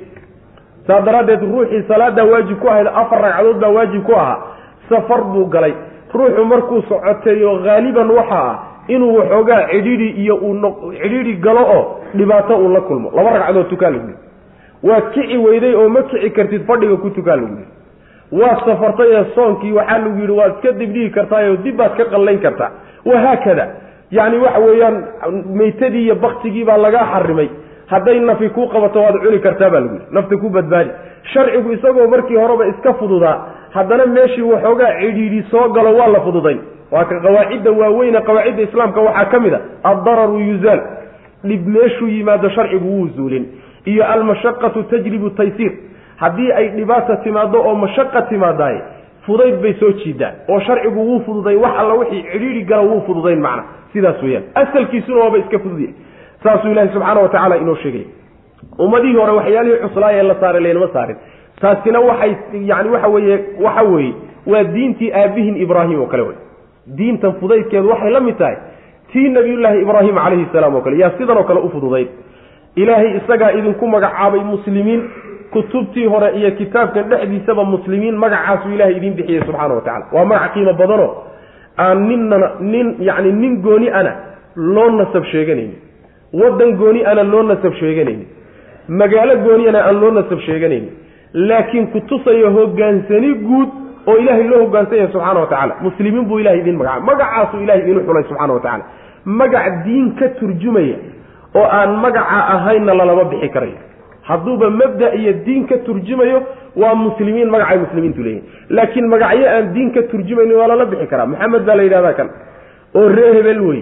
saa daraaddeed ruuxii salaadaa waajib ku ahayd afar ragcadood baa waajib ku ahaa safar buu galay. Ruuxu markuu socoteeyo haaliban waxa ah inuu waxoogaa cidhiidhi iyo uu cidhiidhi galo oo dhibaato uu la kulmo. Laba ragcadood tukaa lagu yihi waad kici weyday oo ma kici kartid fadhiga ku tukaa lagu yihi waad safartay ee soonkii waxaa lagu yidhi waad iska dibdhigi kartaayo dib baad ka qallayn kartaa. Wahaakada yacni waxa weeyaan maytadii iyo baktigii baa lagaa xarimay hadday nafi kuu qabato waad cuni kartaa baa lagu yidhi. Nafta ku badbaadi. Sharcigu isagoo markii horeba iska fududaa haddana meeshii waxoogaa cidhiidhi soo galo waa la fududayn waa ka qawaacidda waaweyne qawaacidda islaamka waxaa ka mid a addararu yuzaal dhib meeshuu yimaado sharcigu wuu zuulin. Iyo almashaqatu tajlibu taysiir haddii ay dhibaata timaado oo mashaqa timaadaay fudayd bay soo jiidaan oo sharcigu wuu fududayn wax alla wixii cidhiidhi gala wuu fududayn macna. Sidaas weeyaan. Asalkiisuna waaba iska fududyahay saasuu ilaahi subxaana wa tacaala inoo sheegay. Ummadihii hore waxyaalihii cuslaaya ee la saaray laynama saarin. Taasina waxay yani waxa weeye waxa weeye waa diintii aabihin ibraahim oo kale wey diintan fudaydkeedu waxay la mid tahay tii nabiyullaahi ibraahim calayhi salaam oo kale yaa sidan oo kale u fududayd. Ilaahay isagaa idinku magacaabay muslimiin kutubtii hore iyo kitaabkan dhexdiisaba muslimiin magacaasuu ilahay idiin bixiyey subxaana wa tacala waa magac qiimo badanoo aan ninnana nin yacni nin gooni ana loo nasab sheeganaynin. Waddan gooni ana loo nasab sheeganaynin. Magaalo gooni ana aan loo nasab sheeganaynin. Laakiin kutusaya hogaansani guud oo ilaahay loo hogaansan yahay subxaana wa tacala muslimiin buu ilahay idiin magacaabay magacaasuu ilahay idiin xulay subxana wa tacala magac diin ka turjumaya oo aan magaca ahaynna lalama bixi karayo. Hadduuba mabda iyo diin ka turjumayo waa muslimiin magacay muslimiintu leeyihiin laakiin magacyo aan diin ka turjumaynin waa lala bixi karaa. Maxamed baa la yidhahdaa kan oo ree hebel wey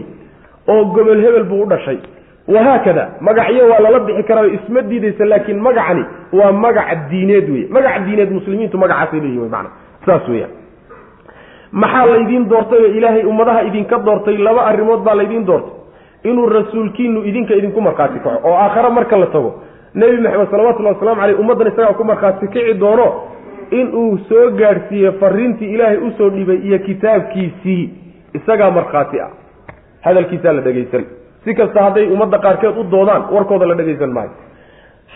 oo gobol hebel buu u dhashay. Wahaakada magacyo waa lala bixi karaa isma diidaysa laakiin magacani waa magac diineed wey magac diineed muslimiintu magacaasay leeyihiin wey maana saas weyaan maxaa laydiin doortay oo ilaahay ummadaha idinka doortay? Laba arrimood baa laydiin doortay. Inuu rasuulkiinu idinka idinku markhaati kaco oo aakhare marka la tago. Nebi maxamed salawatullahi waslamu caleyh ummaddan isagaa ku markhaati kici doono inuu soo gaadhsiiye fariintii ilaahay u soo dhibay iyo kitaabkiisii isagaa markhaati ah. Hadalkiisaa la dhegaysan si kasta hadday ummadda qaarkeed u doodaan warkooda la dhegaysan maayo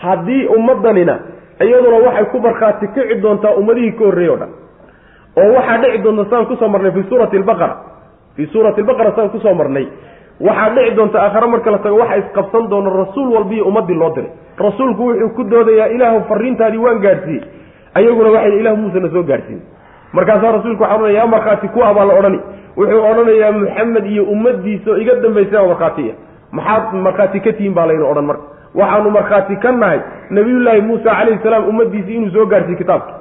haddii ummaddanina iyaduna waxay ku markhaati kici doontaa ummadihii ka horreeyey o dhan oo waxaa dhici doonta saan ku soo marnay fii suurati albaqara fii suurati albaqara saan ku soo marnay. Waxaa dhici doonta aakhare marka la tago waxa isqabsan doona rasuul walbiiyo ummaddii loo diray. Rasuulku wuxuu ku doodayaa ilaahu fariintaadii waan gaadhsiiyey ayaguna waxay ilahu muusena soo gaadhsiin markaasaa rasuulku waxa odhanaya yaa markhaati ku ah baa la odhani. Wuxuu odhanayaa maxamed iyo ummadiisa oo iga dambaysay oo markhaatiya maxaad markhaati ka tihiin baa layna odhan marka. Waxaanu markhaati ka nahay nabiyullaahi muusa calayhi salaam ummadiisii inuu soo gaadhsiiye kitaabka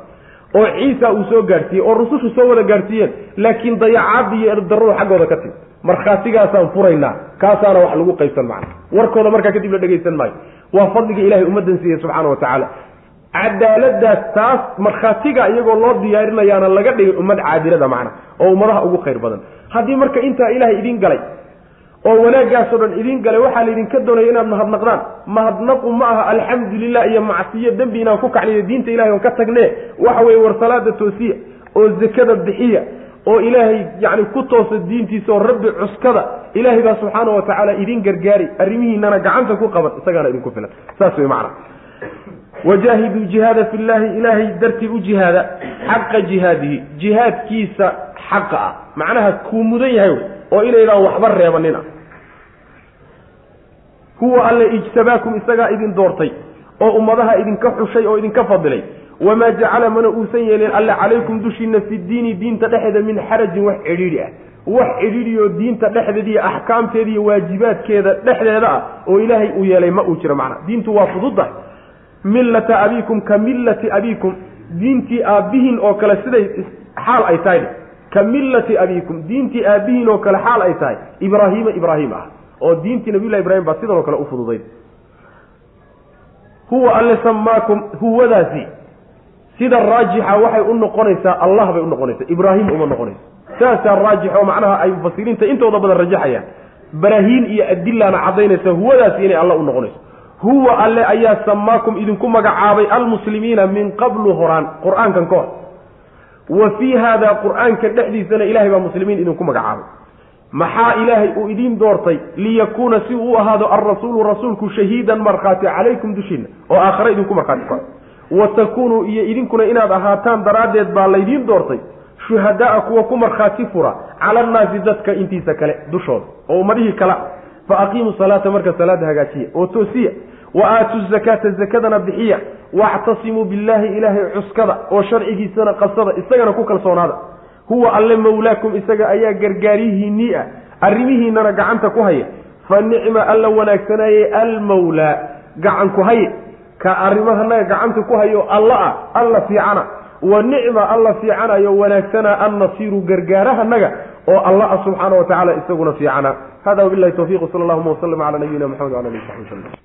oo ciisa uu soo gaadhsiiyey oo rusushu soo wada gaadhsiiyeen laakiin dayacaadii iyo erdarruhu xaggooda ka timi markhaatigaasaan furaynaa kaasaana wax lagu qaybsan macna warkooda markaa kadib la dhegaysan maayo. Waa fadliga ilahay ummaddan siiyey subxaana wa tacaala. Cadaaladaas taas markhaatiga iyagoo loo diyaarinayaana laga dhigay ummad caadilada macna oo ummadaha ugu khayr badan. Haddii marka intaa ilaahay idiin galay oo wanaaggaasoo dhan idin galay waxaa laydinka doonaya inaad mahadnaqdaan mahadnaqu ma aha alxamdu lilah iyo macsiyo dembi inaan ku kacniyo diinta ilahay oon ka tagne waxa weye war salaada toosiya oo zakada bixiya oo ilaahay yani ku toosa diintiisa oo rabbi cuskada ilaahay baa subxaana wa tacaala idin gargaari. Arrimihiinana gacanta ku qaban isagaana idinku filan. Saas wey macana wajaahiduu jihaada fi llaahi ilaahay dartii u jihaada xaqa jihaadihi. Jihaadkiisa xaqa ah. Macnaha kuu mudan yahay oo inaydaan waxba reebanina huwa alle ijtabaakum isagaa idin doortay oo ummadaha idinka xushay oo idinka fadilay. Wamaa jacala mana uusan yeelin alle calaykum dushiina fi diini diinta dhexeeda min xarajin wax cidhiidhi ah. Wax cidhiidhi diinta dhexdeeda iyo axkaamteeda iyo waajibaadkeeda dhexdeeda ah oo ilaahay uu yeelay ma uu jiro macna. Diintu waa fududa millata abiikum ka millati abiikum. Diintii aabbihiin oo kale siday xaal ay tahay. Ka millati abiikum. Diintii aabbihiin oo kale xaal ay tahay. Ibraahiima ibraahim ah oo diintii nabiyullahi ibrahim baa sidan oo kale u fududayd. Huwa alle samaakum huwadaasi. Sida raajixa waxay u noqonaysaa allah bay u noqonaysaa ibraahim uma noqonaysa saasaa raajix oo macnaha ay mufasiriinta intooda badan rajaxayaan baraahiin iyo adilana caddaynaysa huwadaasi inay alla u noqonayso. Huwa alle ayaa samaakum idinku magacaabay almuslimiina min qablu horaan qur'aankan ka hor. Wa fii haada qur'aanka dhexdiisana ilahay baa muslimiin idinku magacaabay maxaa ilaahay uu idiin doortay liyakuuna si uu ahaado alrasuulu rasuulku shahiidan markhaati calaykum dushiina oo aakhare idinku markhaati ka wa takuunuu iyo idinkuna inaad ahaataan daraaddeed baa laydiin doortay shuhadaa kuwa ku markhaati fura cala annaasi dadka intiisa kale dushooda oo ummadihii kale fa aqiimu salaata marka salaada hagaajiya oo toosiya. Wa aatu zakaata zakadana bixiya. Wactasimuu billaahi ilaahay cuskada oo sharcigiisana qasada isagana ku kalsoonaada huwa alle mawlaakum isaga ayaa gargaarihiinnii ah. Arrimihiinana gacanta ku haya. Fa nicma alla wanaagsanaaye almawlaa gacanku haye. Ka arrimahanaga gacanta ku hayo alla ah alla fiicana. Wa nicma alla fiicanayo wanaagsana annasiiru gargaarahanaga oo alla ah subxaana wa tacala isaguna fiicana. Hada wabilahi tawfiq sala allahuma waslama cala nabiyina maxamed wala alihi saxbi wslm